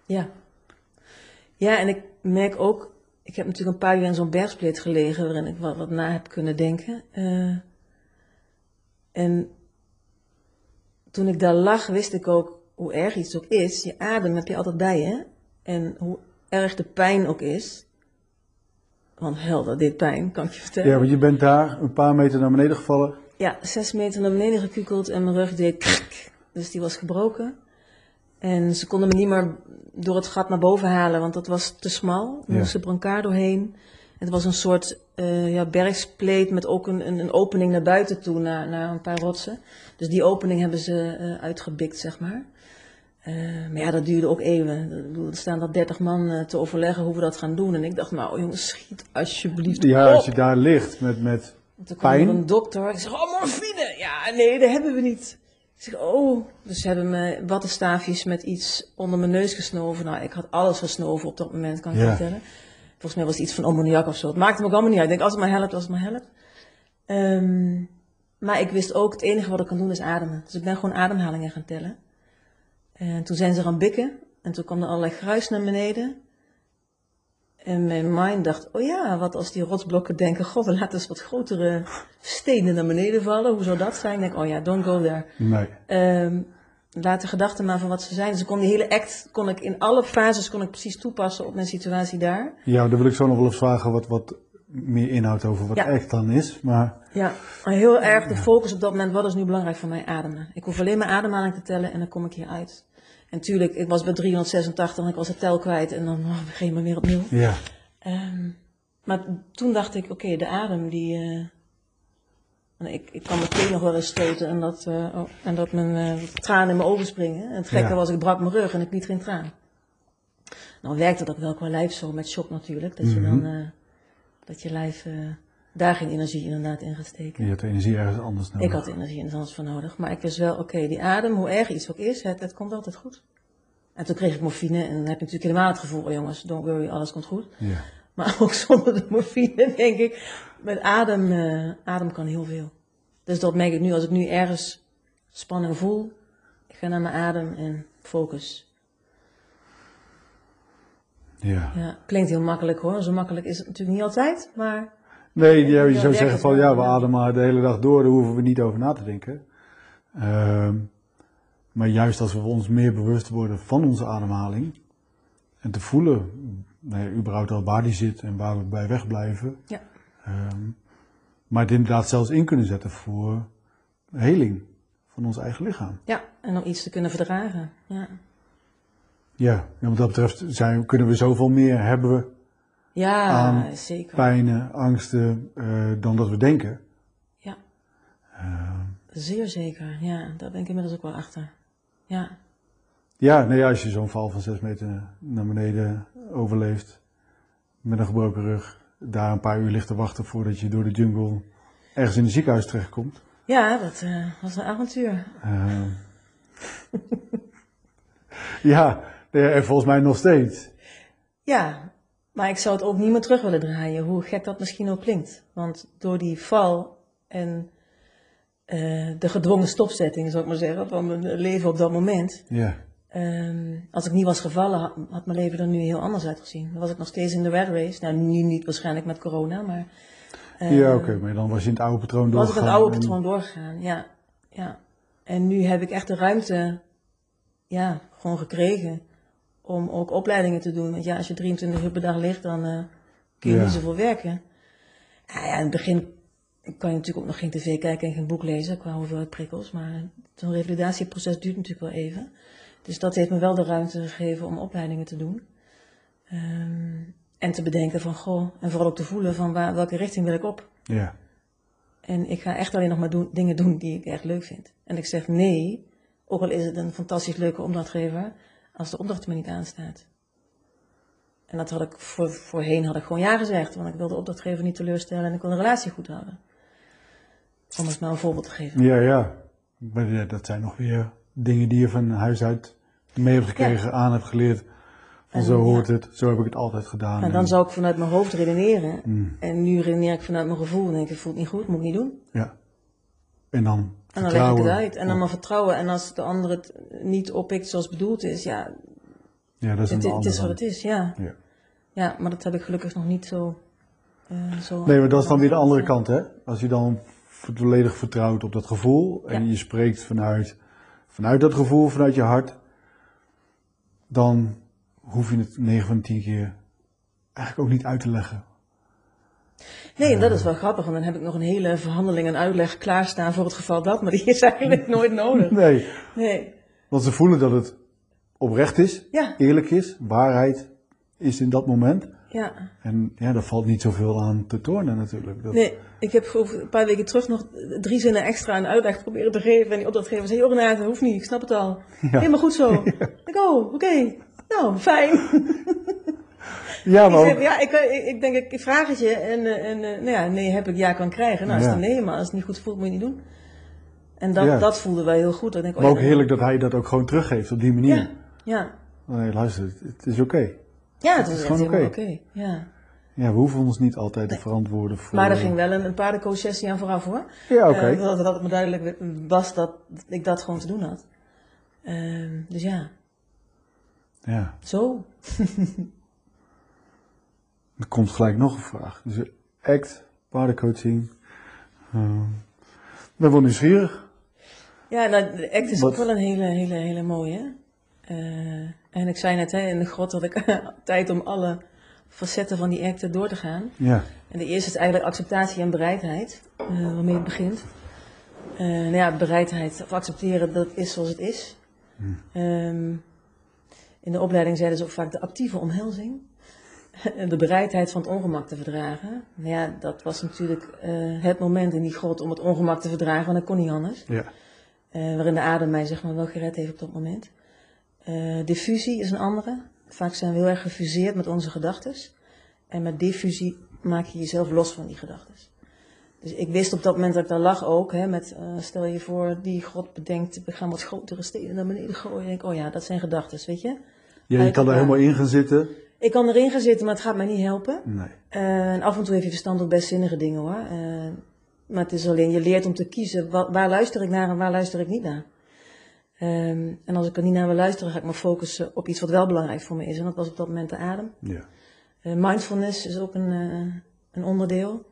Ja. Ja, en ik merk ook, ik heb natuurlijk een paar uur in zo'n bergspleet gelegen waarin ik wat, wat na heb kunnen denken. Eh, en toen ik daar lag, wist ik ook hoe erg iets ook is. Je adem heb je altijd bij je. En hoe erg de pijn ook is. Want helder, dit pijn, kan ik je vertellen. Ja, want je bent daar een paar meter naar beneden gevallen. Ja, zes meter naar beneden gekukeld en mijn rug deed krik. Dus die was gebroken. En ze konden me niet meer door het gat naar boven halen, want dat was te smal. Er Ja. moest een brancard doorheen. Het was een soort eh, ja, bergspleet met ook een, een, een opening naar buiten toe, naar, naar een paar rotsen. Dus die opening hebben ze eh, uitgebikt, zeg maar. Eh, maar ja, dat duurde ook eeuwen. Er staan dat 30 man eh, te overleggen hoe we dat gaan doen. En ik dacht, nou jongens, schiet alsjeblieft Ja, op. als je daar ligt met, met Toen kwam Pijn? er een dokter. Ik zeg, oh, morfine. Ja, nee, dat hebben we niet. Ik zeg, oh. Dus ze hebben me wattenstaafjes met iets onder mijn neus gesnoven. Nou, ik had alles gesnoven op dat moment, kan ik je Ja. vertellen. Volgens mij was het iets van ammoniak of zo. Het maakte me ook allemaal niet uit. Ik denk, als het maar helpt, als het maar helpt. Ehm, maar ik wist ook, het enige wat ik kan doen is ademen. Dus ik ben gewoon ademhalingen gaan tellen. En toen zijn ze gaan bikken. En toen kwam er allerlei gruis naar beneden. En mijn mind dacht, oh ja, wat als die rotsblokken denken, god, we laten eens wat grotere stenen naar beneden vallen. Hoe zou dat zijn? Ik denk, oh ja, don't go there. nee. Ehm, laat de gedachten maar van wat ze zijn. Dus ik kon die hele act, kon ik in alle fases kon ik precies toepassen op mijn situatie daar. Ja, dan wil ik zo nog wel eens vragen wat, wat meer inhoud over wat Ja. echt dan is. Maar Ja, maar heel erg de focus op dat moment, wat is nu belangrijk voor mij? Ademen. Ik hoef alleen mijn ademhaling te tellen en dan kom ik hier uit. En tuurlijk, ik was bij 386 en ik was het tel kwijt en dan oh, begin je maar weer opnieuw. ja, Ehm, maar toen dacht ik, oké, de adem die. eh, ik, ik kan meteen nog wel eens stoten en dat, eh, oh, en dat mijn eh, tranen in mijn ogen springen. En het gekke Ja. was, ik brak mijn rug en ik liet geen traan. Nou werkte dat wel qua lijf zo, met shock natuurlijk. Dat je dan, eh, dat je lijf daar geen energie inderdaad in gaat steken. je hebt de energie ergens anders nodig. Ik had energie in anders voor nodig. Maar ik wist wel, oké, die adem, hoe erg iets ook is, het, het komt altijd goed. En toen kreeg ik morfine en dan heb je natuurlijk helemaal het gevoel, oh jongens, don't worry, alles komt goed. Ja. Maar ook zonder de morfine, denk ik, met adem, eh, adem kan heel veel. Dus dat merk ik nu, als ik nu ergens spanning voel, ik ga naar mijn adem en focus. ja. Ja, klinkt heel makkelijk hoor, zo makkelijk is het natuurlijk niet altijd, maar Nee, ja, je Ja, zou zeggen van ja, we ja. ademen maar de hele dag door, daar hoeven we niet over na te denken. Ehm, maar juist als we ons meer bewust worden van onze ademhaling en te voelen, ja, überhaupt al waar die zit en waar we bij wegblijven. ja, Ehm, maar het inderdaad zelfs in kunnen zetten voor heling van ons eigen lichaam. ja, en om iets te kunnen verdragen. Ja, Ja, en wat dat betreft zijn, kunnen we zoveel meer hebben we ja Aan zeker. pijnen, angsten, eh, dan dat we denken. Ja, Ehm, zeer zeker. Ja, daar ben ik inmiddels ook wel achter. Ja, Ja, nee, als je zo'n val van zes meter naar beneden overleeft, met een gebroken rug, daar een paar uur ligt te wachten voordat je door de jungle ergens in het ziekenhuis terechtkomt. ja dat eh, was een avontuur. Ja, en volgens mij nog steeds. Ja, maar ik zou het ook niet meer terug willen draaien, hoe gek dat misschien ook klinkt. Want door die val en eh, de gedwongen stopzetting, zou ik maar zeggen, van mijn leven op dat moment. Ja, ehm, als ik niet was gevallen, had, had mijn leven er nu heel anders uitgezien. Dan was ik nog steeds in de red race. Nou, nu niet waarschijnlijk met corona, maar... eh, ja oké, maar dan was je in het oude patroon was ik doorgegaan. het oude en- patroon doorgegaan, ja. ja. En nu heb ik echt de ruimte, ja, gewoon gekregen om ook opleidingen te doen. Want ja, als je 23 uur per dag ligt, dan eh, kun je Ja. niet zoveel werken. Nou ja, in het begin kan je natuurlijk ook nog geen tv kijken en geen boek lezen qua hoeveelheid prikkels. Maar zo'n revalidatieproces duurt natuurlijk wel even. Dus dat heeft me wel de ruimte gegeven om opleidingen te doen. Ehm, en te bedenken van, goh, en vooral ook te voelen van waar, welke richting wil ik op. Ja, En ik ga echt alleen nog maar doen, dingen doen die ik echt leuk vind. En ik zeg nee, ook al is het een fantastisch leuke opdrachtgever, als de opdracht me niet aanstaat. En dat had ik voor, voorheen had ik gewoon ja gezegd, want ik wilde de opdrachtgever niet teleurstellen en ik wil een relatie goed houden. Om eens maar een voorbeeld te geven. ja, ja. Maar dat zijn nog weer dingen die je van huis uit mee hebt gekregen, aan hebt geleerd. Van zo hoort ja. het, zo heb ik het altijd gedaan. En dan zou ik vanuit mijn hoofd redeneren. Mm, En nu redeneer ik vanuit mijn gevoel. En denk ik, het voelt niet goed, moet ik niet doen. ja. En dan En dan leg ik het vertrouwen. uit. En dan maar vertrouwen. En als de ander het niet oppikt zoals bedoeld is, ja, Ja, dat is het, het is wat het is, ja. Ja. Ja, maar dat heb ik gelukkig nog niet zo... eh, zo Nee, maar dat is dan weer de andere kant, hè? Als je dan volledig vertrouwt op dat gevoel en Ja. je spreekt vanuit, vanuit dat gevoel, vanuit je hart, dan hoef je het 9 van de 10 keer eigenlijk ook niet uit te leggen. Nee, en dat is wel grappig, want dan heb ik nog een hele verhandeling en uitleg klaarstaan voor het geval dat, maar die is eigenlijk nooit nodig. Nee, Nee, want ze voelen dat het oprecht is, ja, eerlijk is, waarheid is in dat moment. ja. En ja, daar valt niet zoveel aan te tornen natuurlijk. Dat, Nee, ik heb een paar weken terug nog drie zinnen extra een uitleg proberen te geven. En die opdrachtgever zei, joh Renate, hoeft niet, ik snap het al. Helemaal goed zo. Ik, oh, oké. Nou, fijn. Ja, Ik, maar zeg, ook, ja, ik, ik denk, ik vraag het je. En, eh, en eh, nou ja, nee heb ik, ja kan krijgen. Nou, is dan nee, maar als het niet goed voelt, moet je niet doen. En dat, Ja. dat voelde wel heel goed. Dan denk ik, oh, maar ook heerlijk dat hij dat ook gewoon teruggeeft op die manier. Ja, ja. Nee, luister, het, het is oké. Ja, het is gewoon oké. Ja. Ja, we hoeven ons niet altijd te verantwoorden voor... Maar er ging wel een, een paardencoach-sessie aan vooraf hoor. Ja, oké. Eh, dat, dat het me duidelijk was dat ik dat gewoon te doen had. Ehm, dus ja, Ja, zo. er komt gelijk nog een vraag. Dus act, paardencoaching. Ik ben wel nieuwsgierig. Ja, nou, de act is Wat- ook wel een hele, hele, hele mooie. Eh, en ik zei net hè, in de grot dat ik tijd om alle facetten van die act door te gaan. Ja, En de eerste is eigenlijk acceptatie en bereidheid, eh, waarmee het begint. Eh, nou ja, bereidheid of accepteren dat het is zoals het is. Ehm, in de opleiding zeiden ze ook vaak de actieve omhelzing. En de bereidheid van het ongemak te verdragen. Nou ja, dat was natuurlijk eh, het moment in die grot om het ongemak te verdragen, want dat kon niet anders. ja. Eh, waarin de adem mij zeg maar wel gered heeft op dat moment. Eh, diffusie is een andere. Vaak zijn we heel erg gefuseerd met onze gedachten. En met diffusie maak je jezelf los van die gedachten. Dus ik wist op dat moment dat ik daar lag ook, hè, met stel je voor die God bedenkt, we gaan wat grotere steden naar beneden gooien. Ik denk, oh ja, dat zijn gedachten, weet je. ja je kan er helemaal in gaan zitten. Ik kan erin gaan zitten, maar het gaat mij niet helpen. Nee. Eh, en af en toe heeft je verstand ook best zinnige dingen hoor. Eh, maar het is alleen, je leert om te kiezen, wa- waar luister ik naar en waar luister ik niet naar. Ehm, en als ik er niet naar wil luisteren, ga ik me focussen op iets wat wel belangrijk voor me is. En dat was op dat moment de adem. Ja. Eh, mindfulness is ook een, een onderdeel.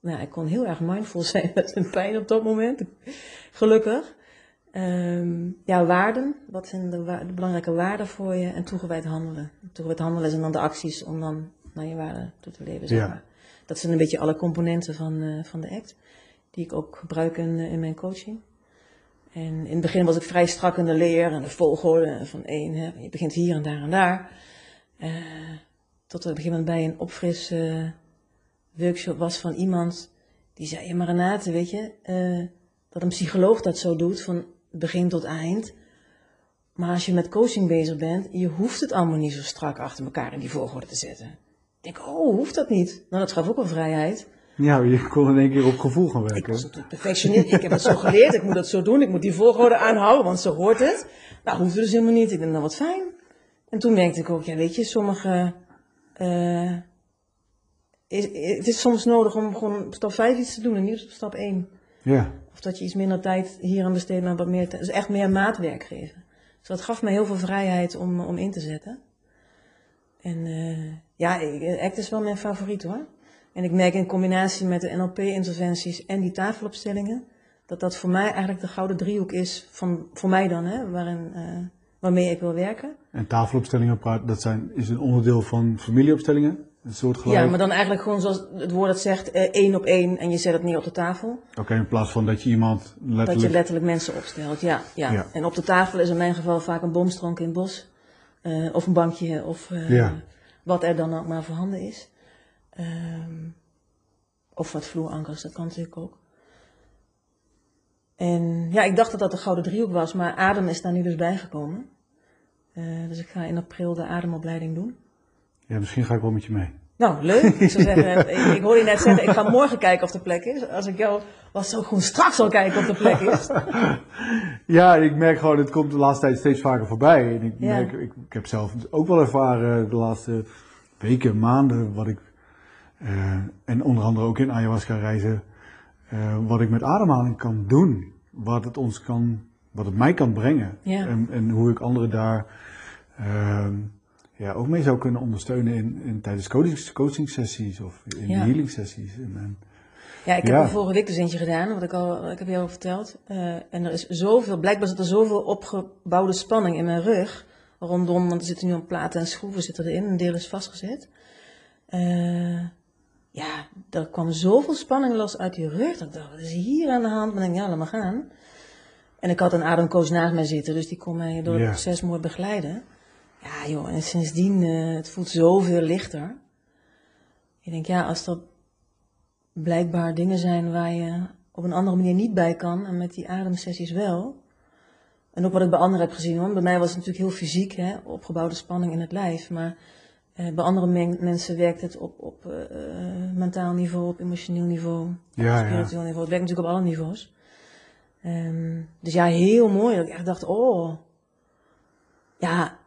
Nou, ja, ik kon heel erg mindful zijn met mijn pijn op dat moment. Gelukkig. Ehm, ja, waarden. Wat zijn de, wa- de belangrijke waarden voor je? En toegewijd handelen. Toegewijd handelen zijn dan de acties om dan naar je waarden toe te leven. Zeg Ja. maar. Dat zijn een beetje alle componenten van, eh, van de act. Die ik ook gebruik in, eh, in mijn coaching. En in het begin was ik vrij strak in de leer en de volgorde van één. Hè, je begint hier en daar en daar. Eh, tot er op een gegeven moment bij een opfris eh, workshop was van iemand die zei: Ja, maar Renate, weet je, dat een psycholoog dat zo doet, van begin tot eind. Maar als je met coaching bezig bent, je hoeft het allemaal niet zo strak achter elkaar in die volgorde te zetten. Ik denk, oh, hoeft dat niet? Nou, dat gaf ook wel vrijheid. ja, je kon in één keer op gevoel gaan Ik werken. was natuurlijk perfectionist. Ik heb het zo geleerd. Ik moet het zo doen. Ik moet die volgorde aanhouden, want zo hoort het. Nou, hoeft het dus helemaal niet. Ik denk, nou, wat fijn. En toen merkte ik ook, ja, weet je, sommige... eh, is, het is soms nodig om gewoon op stap 5 iets te doen en niet op stap 1. Ja, Of dat je iets minder tijd hier aan besteedt, maar wat meer tijd. Dus echt meer maatwerk geven. Dus dat gaf me heel veel vrijheid om, om in te zetten. En eh, ja, ik- ACT is wel mijn favoriet hoor. En ik merk in combinatie met de NLP-interventies en die tafelopstellingen, dat dat voor mij eigenlijk de gouden driehoek is, van, voor mij dan, hè, waarin, eh, waarmee ik wil werken. en tafelopstellingen, dat zijn, is een onderdeel van familieopstellingen. Een soort gelijk. Ja, maar dan eigenlijk gewoon zoals het woord het zegt, eh, één op één en je zet het neer op de tafel. Oké, in plaats van dat je iemand Dat letterlijk... je letterlijk mensen opstelt, ja, ja. Ja. En op de tafel is in mijn geval vaak een boomstronk in het bos. eh, of een bankje, of eh, Ja. wat er dan ook maar voorhanden is. Ehm, of wat vloerankers, dat kan natuurlijk ook. En ja, ik dacht dat dat de gouden driehoek was, maar adem is daar nu dus bijgekomen. Eh, dus ik ga in april de ademopleiding doen. Ja, misschien ga ik wel met je mee. Nou, leuk. Ik zou zeggen, ik, ik hoorde je net zeggen, ik ga morgen kijken of de plek is. Als ik jou was, zou ik gewoon straks al kijken of de plek is. Ja, ik merk gewoon, het komt de laatste tijd steeds vaker voorbij. En ik, Ja. merk, ik, ik heb zelf ook wel ervaren de laatste weken, maanden, wat ik, eh, en onder andere ook in ayahuasca reizen, eh, wat ik met ademhaling kan doen. Wat het ons kan, wat het mij kan brengen. Ja. En, en hoe ik anderen daar ehm, ja, ook mee zou kunnen ondersteunen in, in, tijdens coaching, coaching sessies of in Ja. healing sessies. En, Ja, ik heb Ja. er vorige week dus eentje gedaan, wat ik al, ik heb je al verteld. Eh, en er is zoveel, blijkbaar zit er zoveel opgebouwde spanning in mijn rug. Rondom, want er zitten nu al platen en schroeven zitten erin, een deel is vastgezet. Eh, ja, er kwam zoveel spanning los uit die rug. Dat ik dacht, wat is hier aan de hand? Maar ik denk, ja, laat maar gaan. En ik had een ademcoach naast mij zitten, dus die kon mij door het Ja. proces mooi begeleiden. Ja, joh, en sindsdien, eh, het voelt zoveel lichter. Ik denk, ja, als er blijkbaar dingen zijn waar je op een andere manier niet bij kan, en met die ademsessies wel. En ook wat ik bij anderen heb gezien, hoor. bij mij was het natuurlijk heel fysiek, hè, opgebouwde spanning in het lijf. Maar eh, bij andere men- mensen werkt het op, op eh, mentaal niveau, op emotioneel niveau, Ja, ja. spiritueel niveau. Het werkt natuurlijk op alle niveaus. Ehm, dus ja, heel mooi. Dat ik echt dacht, oh. Ja.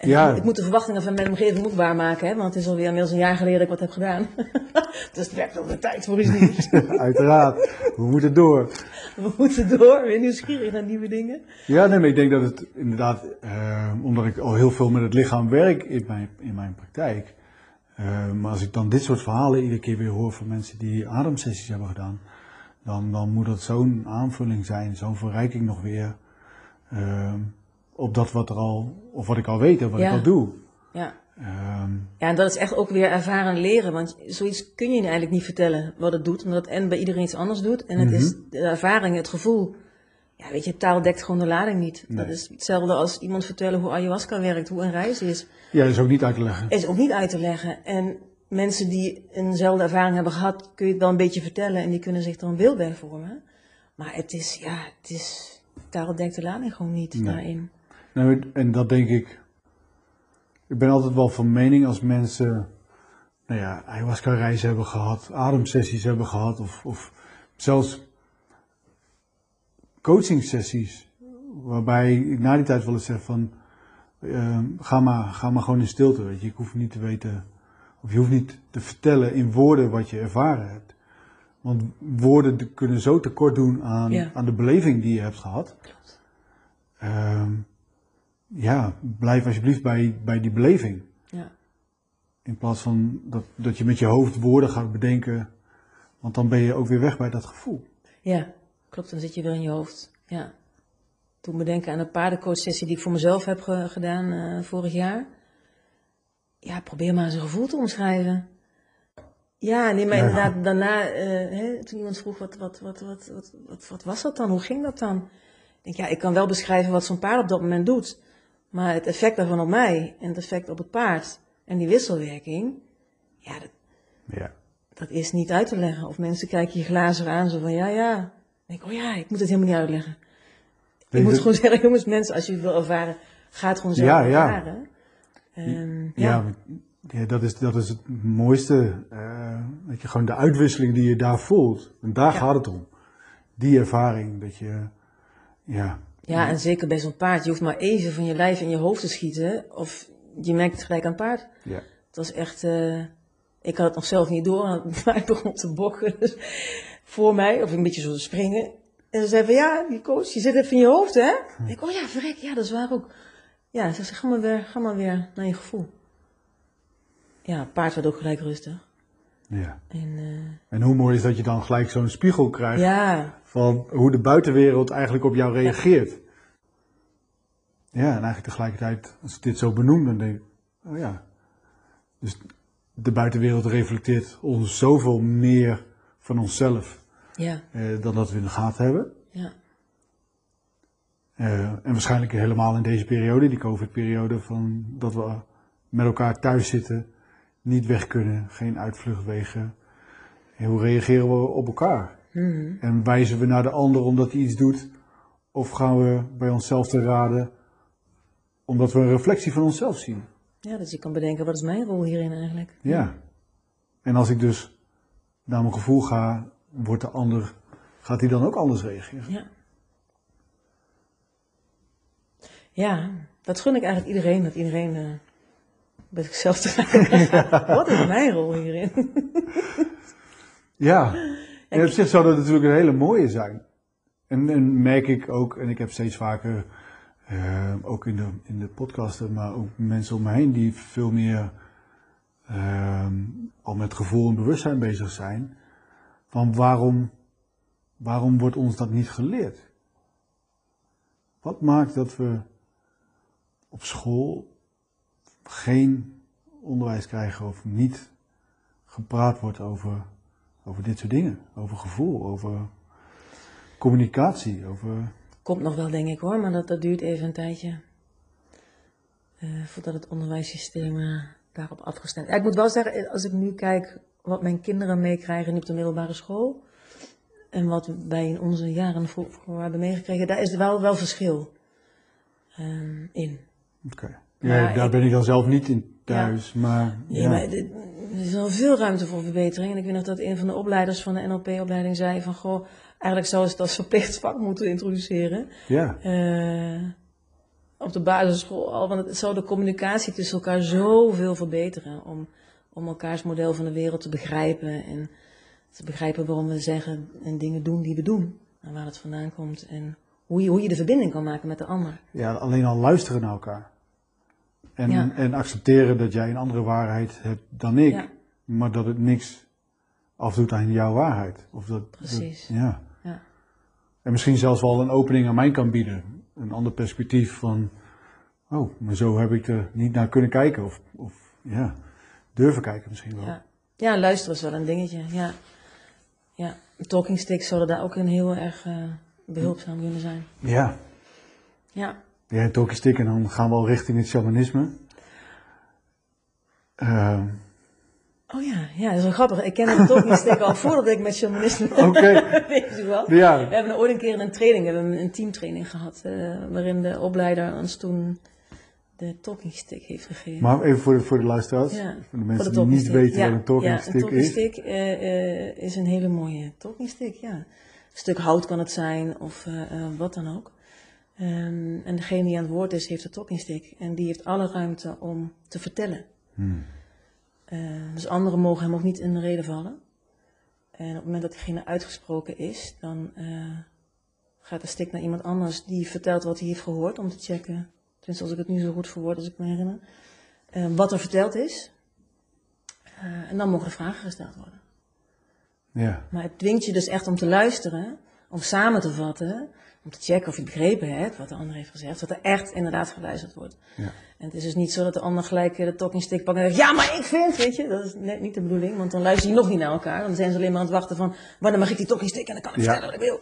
En Ja. Ik moet de verwachtingen van mijn omgeving ook waarmaken, hè, want het is alweer inmiddels een jaar geleden dat ik wat heb gedaan. dus het werkt wel de tijd voor iets nieuws. uiteraard, we moeten door. We moeten door, weer nieuwsgierig naar nieuwe dingen. Ja, nee, maar ik denk dat het inderdaad, eh, omdat ik al heel veel met het lichaam werk in mijn, in mijn praktijk. eh, maar als ik dan dit soort verhalen iedere keer weer hoor van mensen die ademsessies hebben gedaan, dan, dan moet dat zo'n aanvulling zijn, zo'n verrijking nog weer. eh, op dat wat er al, of wat ik al weet en wat Ja. ik al doe. Ja. Ehm, ja, en dat is echt ook weer ervaren leren, want zoiets kun je eigenlijk niet vertellen wat het doet, omdat het en bij iedereen iets anders doet. En het is de ervaring, het gevoel. Ja, weet je, taal dekt gewoon de lading niet. Dat is hetzelfde als iemand vertellen hoe ayahuasca werkt, hoe een reis is. ja, dat is ook niet uit te leggen. is ook niet uit te leggen. En mensen die eenzelfde ervaring hebben gehad, kun je het wel een beetje vertellen en die kunnen zich er een beeld bij vormen. Maar het is, ja, het is, taal dekt de lading gewoon niet Nee. daarin. Nou, en dat denk ik. Ik ben altijd wel van mening als mensen, nou ja, ayahuasca-reizen hebben gehad, ademsessies hebben gehad, of, of zelfs coaching-sessies, waarbij ik na die tijd wel eens zeg van, eh, ga, maar, ga maar gewoon in stilte, weet je. Ik hoef niet te weten, of je hoeft niet te vertellen in woorden wat je ervaren hebt. Want woorden de- kunnen zo tekort doen aan, Ja. aan de beleving die je hebt gehad. Ehm, ja, blijf alsjeblieft bij, bij die beleving. Ja. In plaats van dat, dat je met je hoofd woorden gaat bedenken. Want dan ben je ook weer weg bij dat gevoel. ja, klopt, dan zit je weer in je hoofd. Ja. Toen bedenken aan een paardencoachsessie die ik voor mezelf heb ge- gedaan eh, vorig jaar. Ja, probeer maar eens een gevoel te omschrijven. Ja, nee, maar Ja. inderdaad, daarna, eh, hè, toen iemand vroeg, wat, wat, wat, wat, wat, wat, wat was dat dan? Hoe ging dat dan? Ik denk, ja, ik kan wel beschrijven wat zo'n paard op dat moment doet. Maar het effect daarvan op mij en het effect op het paard en die wisselwerking, ja, dat, Ja. dat is niet uit te leggen. Of mensen kijken je glazen aan, zo van, ja, ja. Dan denk ik, oh ja, ik moet het helemaal niet uitleggen. Ik Weet moet je- gewoon zeggen, jongens, mensen, als je het wil ervaren, ga het gewoon zelf Ja, ja. ervaren. Ehm, ja. Ja, ja, dat, is, dat is het mooiste. eh, dat je gewoon de uitwisseling die je daar voelt. En daar Ja. gaat het om. Die ervaring. Dat je, ja, Ja, en zeker bij zo'n paard. Je hoeft maar even van je lijf in je hoofd te schieten. Of je merkt het gelijk aan het paard. ja. Het was echt... eh, ik had het nog zelf niet door. En het paard begon te bokken. Dus voor mij. Of een beetje zo te springen. En ze zei van, ja, die coach, je zit even in je hoofd, hè? Ik denk, oh ja, verrek. Ja, dat is waar ook. Ja, ze zei, ga maar weer, ga maar weer naar je gevoel. Ja, het paard werd ook gelijk rustig. ja. En eh, En hoe mooi is dat je dan gelijk zo'n spiegel krijgt. ja, van hoe de buitenwereld eigenlijk op jou reageert. Ja, en eigenlijk tegelijkertijd, als ik dit zo benoem, dan denk ik, oh ja. Dus de buitenwereld reflecteert ons zoveel meer van onszelf ja, eh, dan dat we in de gaten hebben. ja. Eh, en waarschijnlijk helemaal in deze periode, die COVID-periode, van dat we met elkaar thuis zitten, niet weg kunnen, geen uitvluchtwegen. En hoe reageren we op elkaar? Mhm. En wijzen we naar de ander omdat hij iets doet? Of gaan we bij onszelf te raden omdat we een reflectie van onszelf zien? Ja, dus je kan bedenken, wat is mijn rol hierin eigenlijk? Ja. En als ik dus naar mijn gevoel ga, wordt de ander, gaat hij dan ook anders reageren? Ja. Ja, dat gun ik eigenlijk iedereen, dat iedereen uh, bij zichzelf te gaan. Wat is mijn rol hierin? ja, en op zich zou dat natuurlijk een hele mooie zijn. En, en merk ik ook, en ik heb steeds vaker, uh, ook in de, in de podcasten, maar ook mensen om me heen die veel meer uh, al met gevoel en bewustzijn bezig zijn. Van waarom, waarom wordt ons dat niet geleerd? Wat maakt dat we op school geen onderwijs krijgen of niet gepraat wordt over, over dit soort dingen? Over gevoel, over communicatie, over... Komt nog wel, denk ik hoor, maar dat, dat duurt even een tijdje. Uh, voordat het onderwijssysteem uh, daarop afgestemd is. Ja, ik moet wel zeggen, als ik nu kijk wat mijn kinderen meekrijgen nu op de middelbare school. En wat wij in onze jaren vroeger hebben meegekregen, daar is wel, wel verschil um, in. Oké. Ja, daar ben ik dan zelf niet in thuis, ja. maar... Ja. maar er is wel veel ruimte voor verbetering. En ik weet nog dat een van de opleiders van de NLP-opleiding zei van... Goh, eigenlijk zou ze het als verplicht vak moeten introduceren. Ja. Uh, op de basisschool al, want het zou de communicatie tussen elkaar zoveel verbeteren. Om, om elkaars model van de wereld te begrijpen. En te begrijpen waarom we zeggen en dingen doen die we doen. En waar het vandaan komt. En hoe je, hoe je de verbinding kan maken met de ander. Ja, alleen al luisteren naar elkaar. En, Ja. en accepteren dat jij een andere waarheid hebt dan ik. Ja. Maar dat het niks afdoet aan jouw waarheid. Of dat, Precies. dat- ja. Ja. En misschien zelfs wel een opening aan mij kan bieden. Een ander perspectief van, oh, maar zo heb ik er niet naar kunnen kijken. Of, of ja, durven kijken misschien wel. Ja. ja, luisteren is wel een dingetje. Ja. Ja. Talking sticks zouden daar ook een heel erg eh, behulpzaam kunnen zijn. Ja, Ja. Ja stick en dan gaan we al richting het shamanisme. Ehm, Oh ja, ja, dat is wel grappig. Ik kende de talking stick al voordat ik met shamanisme... Oké, Weet je wel? ja, We hebben ooit een keer een training, we hebben een teamtraining gehad, eh, waarin de opleider ons toen de talking stick heeft gegeven. maar even voor de, voor de luisteraars, Ja, voor de mensen die niet weten ja, wat een talking ja, stick een talking is. stick eh, eh, is een hele mooie talking stick, ja. Een stuk hout kan het zijn of wat dan ook. Ehm, en degene die aan het woord is, heeft de talking stick. En die heeft alle ruimte om te vertellen. Hmm. Eh, dus anderen mogen hem ook niet in de reden vallen. En op het moment dat diegene uitgesproken is, dan eh, gaat de stick naar iemand anders die vertelt wat hij heeft gehoord om te checken. Tenminste, als ik het nu zo goed verwoord als ik me herinner. eh, wat er verteld is. Eh, en dan mogen er vragen gesteld worden. Ja, Maar het dwingt je dus echt om te luisteren, om samen te vatten, om te checken of je begrepen hebt wat de ander heeft gezegd, dat er echt inderdaad geluisterd wordt. ja. En het is dus niet zo dat de ander gelijk eh, de talking stick pakt en zegt, ja, maar ik vind, weet je, dat is net niet de bedoeling, want dan luister je nog niet naar elkaar. Dan zijn ze alleen maar aan het wachten van, wanneer mag ik die talking stick en dan kan ik Ja. vertellen wat ik wil.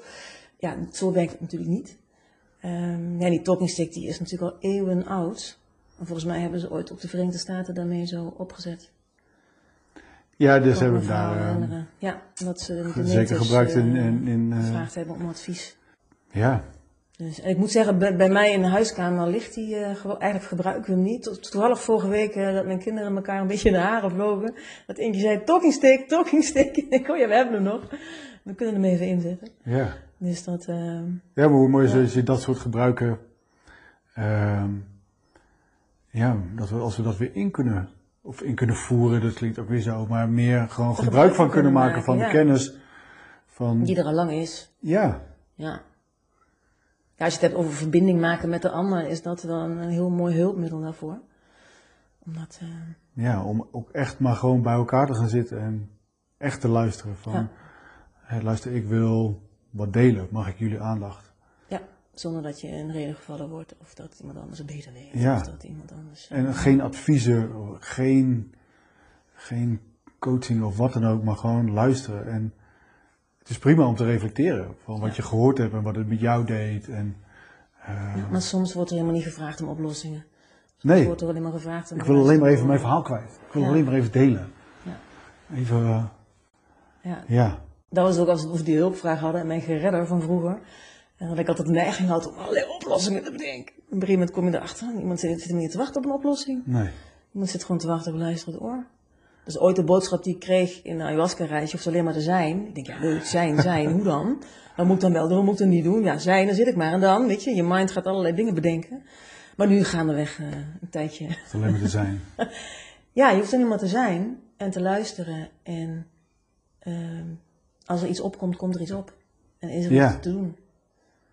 Ja, zo werkt het natuurlijk niet. Ehm, ja, die talking stick die is natuurlijk al eeuwen oud. En volgens mij hebben ze ooit op de Verenigde Staten daarmee zo opgezet. ja dus hebben we daar eh. Ja, dat ze de zeker gebruikt in, eh, in, in eh, gevraagd hebben om advies. Ja, Dus, en ik moet zeggen, bij, bij mij in de huiskamer ligt die gewoon, eigenlijk gebruiken we hem niet. Toevallig vorige week eh, dat mijn kinderen elkaar een beetje in de haren vlogen. Dat eentje zei, talking stick, talking stick. En ik, oh ja, we hebben hem nog. We kunnen hem even inzetten. ja. Dus dat, eh, Ja, maar hoe mooi is Ja. als je dat soort gebruiken, ehm, ja, dat we, als we dat weer in kunnen, of in kunnen voeren, dat klinkt ook weer zo, maar meer gewoon gebruik van kunnen maken van de kennis van, die er al lang is. ja, Ja. Ja. Als je het hebt over verbinding maken met de ander, is dat wel een, heel mooi hulpmiddel daarvoor. Omdat, eh, ja, om ook echt maar gewoon bij elkaar te gaan zitten en echt te luisteren van, Ja. luister, ik wil wat delen, mag ik jullie aandacht? ja, zonder dat je in reden gevallen wordt of dat iemand anders het beter weet. Ja. Of dat iemand anders... eh, En geen adviezen, geen, geen coaching of wat dan ook, maar gewoon luisteren. En het is prima om te reflecteren van wat je gehoord hebt en wat het met jou deed. En, eh, Ja, maar soms wordt er helemaal niet gevraagd om oplossingen. Soms nee, wordt er alleen maar gevraagd om... ik wil alleen maar even mijn verhaal kwijt. Ik wil Ja. alleen maar even delen. Ja. Even, eh, Ja, ja. dat was ook als we die hulpvraag hadden en mijn geredder van vroeger. En dat ik altijd de neiging had om allerlei oplossingen te bedenken. Op een gegeven moment kom je erachter, iemand zit zit niet te wachten op een oplossing. Nee. Iemand zit gewoon te wachten op een luisterend oor. Dus ooit de boodschap die ik kreeg in een ayahuasca-reisje, hoeft alleen maar te zijn. Ik denk, ja, leuk, zijn, zijn, hoe dan? Wat moet ik dan wel doen, wat moet ik dan niet doen? Ja, zijn, dan zit ik maar. En dan, weet je, je mind gaat allerlei dingen bedenken. Maar nu gaandeweg uh, een tijdje. Het alleen maar te zijn. ja, je hoeft alleen maar te zijn en te luisteren. En uh, als er iets opkomt, komt er iets op. En is er Ja. iets te doen.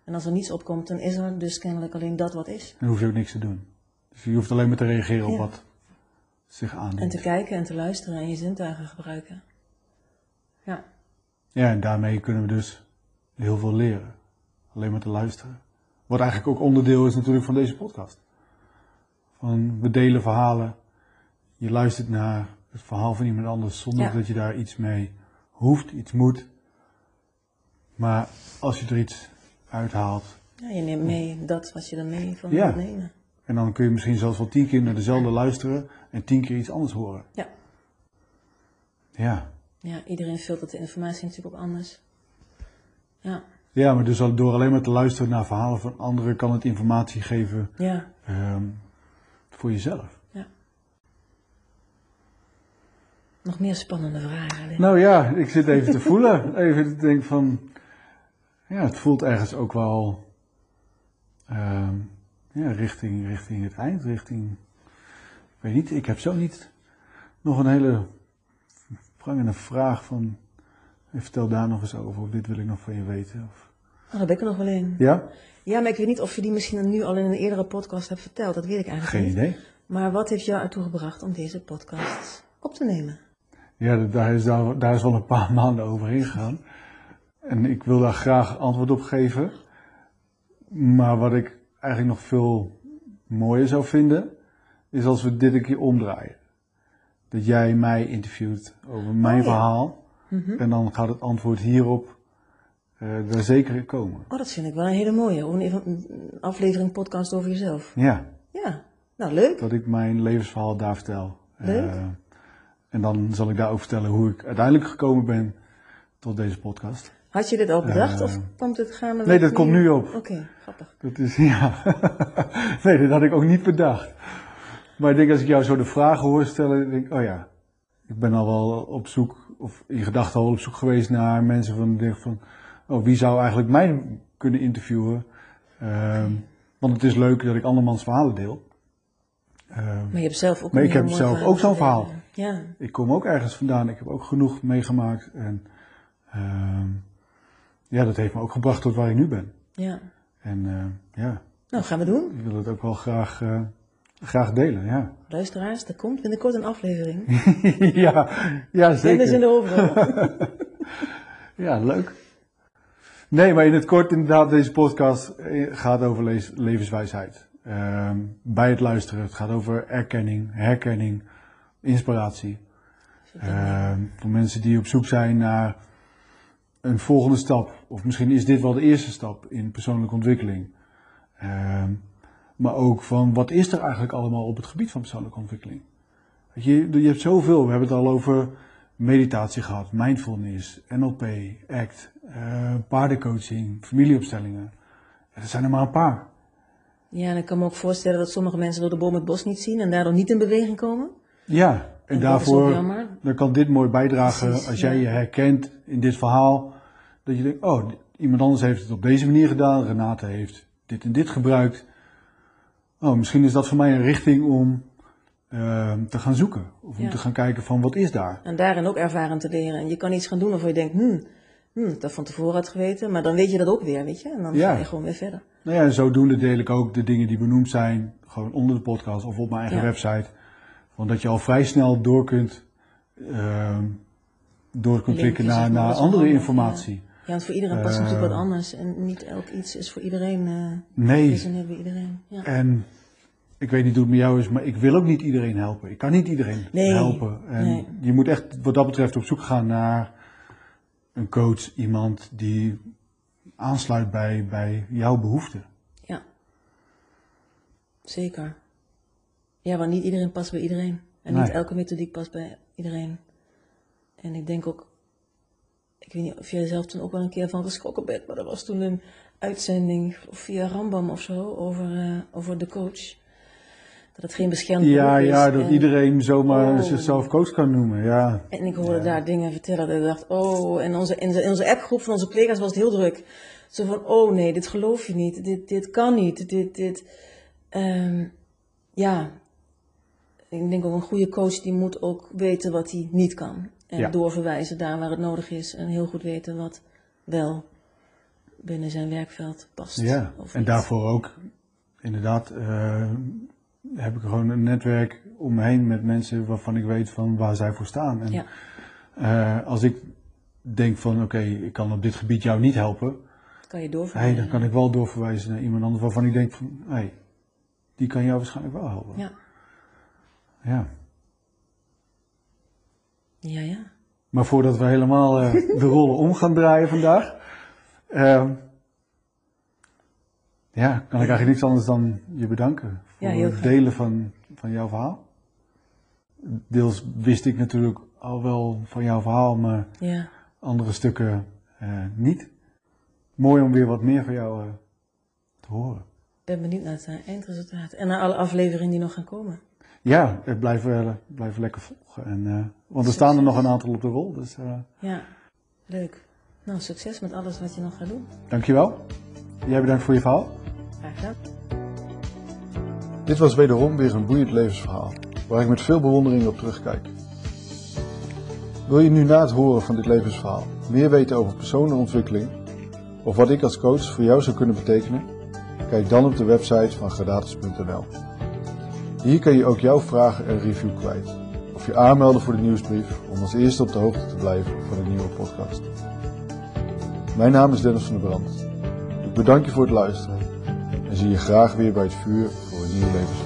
En als er niets opkomt, dan is er dus kennelijk alleen dat wat is. Dan hoef je ook niks te doen. Dus je hoeft alleen maar te reageren op wat zich En te kijken en te luisteren en je zintuigen gebruiken. Ja, Ja, en daarmee kunnen we dus heel veel leren. Alleen maar te luisteren. Wat eigenlijk ook onderdeel is natuurlijk van deze podcast. Van we delen verhalen. Je luistert naar het verhaal van iemand anders zonder Ja. dat je daar iets mee hoeft, iets moet. Maar als je er iets uithaalt, ja je neemt mee dat wat je er mee van Ja. wilt nemen. En dan kun je misschien zelfs wel tien keer naar dezelfde luisteren en tien keer iets anders horen. Ja. Ja. Ja, iedereen filtert de informatie natuurlijk ook anders. Ja, Ja, maar dus al- door alleen maar te luisteren naar verhalen van anderen kan het informatie geven ja, ehm, voor jezelf. ja. Nog meer spannende vragen. Nou ja, ik zit even te voelen. Even te denken van. Ja, het voelt ergens ook wel. ehm, ja, richting, richting het eind. Richting. Ik weet niet, ik heb zo niet nog een hele prangende vraag van. Vertel daar nog eens over, of dit wil ik nog van je weten. Of... Oh, daar ben ik er nog wel in. Ja? Ja, maar ik weet niet of je die misschien nu al in een eerdere podcast hebt verteld. Dat weet ik eigenlijk Geen niet. idee. Maar wat heeft jou ertoe gebracht om deze podcast op te nemen? Ja, daar is, daar, daar is wel een paar maanden overheen gegaan. En ik wil daar graag antwoord op geven. Maar wat ik eigenlijk nog veel mooier zou vinden, is als we dit een keer omdraaien. Dat jij mij interviewt over mijn Oh, ja. verhaal. Mhm. En dan gaat het antwoord hierop eh daar zeker in komen. Oh, dat vind ik wel een hele mooie. Een, aflevering podcast over jezelf. Ja, Ja, nou leuk. dat ik mijn levensverhaal daar vertel. Leuk. Eh, en dan zal ik daar ook vertellen hoe ik uiteindelijk gekomen ben tot deze podcast. Had je dit al bedacht Eh, of komt het gaandeweg? nee, dat komt nu op. Oké, grappig. Dat is, ja. nee, dat had ik ook niet bedacht. Maar ik denk als ik jou zo de vragen hoor stellen, denk ik, oh ja, ik ben al wel op zoek, of in gedachten al op zoek geweest naar mensen van, denk van, oh, wie zou eigenlijk mij kunnen interviewen? Ehm, want het is leuk dat ik andermans verhalen deel. Ehm, Maar je hebt zelf ook Maar ik heb zelf ook zo'n verhaal. Ja, ik kom ook ergens vandaan, ik heb ook genoeg meegemaakt. En ehm, ja, dat heeft me ook gebracht tot waar ik nu ben. ja. En eh, ja, Nou, gaan we doen. ik wil het ook wel graag, eh, graag delen, ja. Luisteraars, er komt binnenkort een aflevering. ja, ja, Dennis in zeker. de hoofdrol. Ja, leuk. Nee, maar in het kort inderdaad, deze podcast eh, gaat over levenswijsheid. Ehm, bij het luisteren, het gaat over erkenning, herkenning, inspiratie. Ehm, voor mensen die op zoek zijn naar een volgende stap. Of misschien is dit wel de eerste stap in persoonlijke ontwikkeling. Ehm, maar ook van wat is er eigenlijk allemaal op het gebied van persoonlijke ontwikkeling. Weet je, je hebt zoveel. We hebben het al over meditatie gehad, mindfulness, NLP, ACT, eh, paardencoaching, familieopstellingen. Dat zijn er maar een paar. Ja, en ik kan me ook voorstellen dat sommige mensen door de boom het bos niet zien en daardoor niet in beweging komen. Ja, en, En dat is ook daarvoor jammer. Dan kan dit mooi bijdragen Precies, als jij ja. je herkent in dit verhaal. Dat je denkt, oh, iemand anders heeft het op deze manier gedaan. Renate heeft dit en dit gebruikt. Oh, misschien is dat voor mij een richting om ehm, te gaan zoeken. Of om te gaan kijken van wat is daar. En daarin ook ervaren te leren. En je kan iets gaan doen waarvan je denkt, hmm, hmm, dat van tevoren had geweten. Maar dan weet je dat ook weer, weet je. En dan Ja. ga je gewoon weer verder. Nou ja, en zodoende deel ik ook de dingen die benoemd zijn, gewoon onder de podcast of op mijn eigen Ja. website. Want dat je al vrij snel door kunt, ehm, door kunt klikken naar, naar andere informatie. Ja, want voor iedereen past natuurlijk wat anders. En niet elk iets is voor iedereen, eh Nee, bij iedereen. Ja. en ik weet niet hoe het met jou is, maar ik wil ook niet iedereen helpen. Ik kan niet iedereen Nee, helpen. En nee. je moet echt wat dat betreft op zoek gaan naar een coach, iemand die aansluit bij, bij jouw behoeften. ja. Zeker. Ja, want niet iedereen past bij iedereen. En niet elke methodiek past bij iedereen. En ik denk ook, ik weet niet of jij zelf toen ook wel een keer van geschrokken bent, maar dat was toen een uitzending via Rambam of zo over, eh, over de coach. dat het geen beschermd Ja, is. ja, dat En- iedereen zomaar Oh. zichzelf coach kan noemen. Ja, En ik hoorde daar dingen vertellen dat ik dacht, oh, en onze, in, in onze appgroep van onze collega's was het heel druk. Zo van, oh nee, dit geloof je niet, dit, dit kan niet, dit, dit. Ehm, ja, ik denk ook een goede coach die moet ook weten wat hij niet kan. En Ja. doorverwijzen daar waar het nodig is en heel goed weten wat wel binnen zijn werkveld past. ja. en niet. daarvoor ook, inderdaad, eh, heb ik gewoon een netwerk om me heen met mensen waarvan ik weet van waar zij voor staan. En Ja. eh, als ik denk van, oké, ik kan op dit gebied jou niet helpen, kan je hey, doorverwijzen. dan kan ik wel doorverwijzen naar iemand anders waarvan ik denk van, hey, die kan jou waarschijnlijk wel helpen. Ja, ja. ja, ja. Maar voordat we helemaal eh, de rollen om gaan draaien vandaag, ehm, ja, kan ik eigenlijk niks anders dan je bedanken voor Ja, het delen van, van jouw verhaal. Deels wist ik natuurlijk al wel van jouw verhaal, maar ja. andere stukken eh, niet. Mooi om weer wat meer van jou eh, te horen. Ik ben benieuwd naar het eindresultaat en naar alle afleveringen die nog gaan komen. Ja, het blijven, eh, blijven lekker volgen. En, eh, want er staan er nog een aantal op de rol, dus eh, Ja, leuk. Nou, succes met alles wat je nog gaat doen. dankjewel. Jij bedankt voor je verhaal. Graag gedaan. Dit was wederom weer een boeiend levensverhaal, waar ik met veel bewondering op terugkijk. Wil je nu na het horen van dit levensverhaal meer weten over persoonlijke ontwikkeling of wat ik als coach voor jou zou kunnen betekenen? Kijk dan op de website van gradatus.nl. Hier kan je ook jouw vragen en review kwijt, of je aanmelden voor de nieuwsbrief om als eerste op de hoogte te blijven van een nieuwe podcast. Mijn naam is Dennis van der Brand. Ik bedank je voor het luisteren en zie je graag weer bij het vuur voor een nieuw levensverhaal. Aho.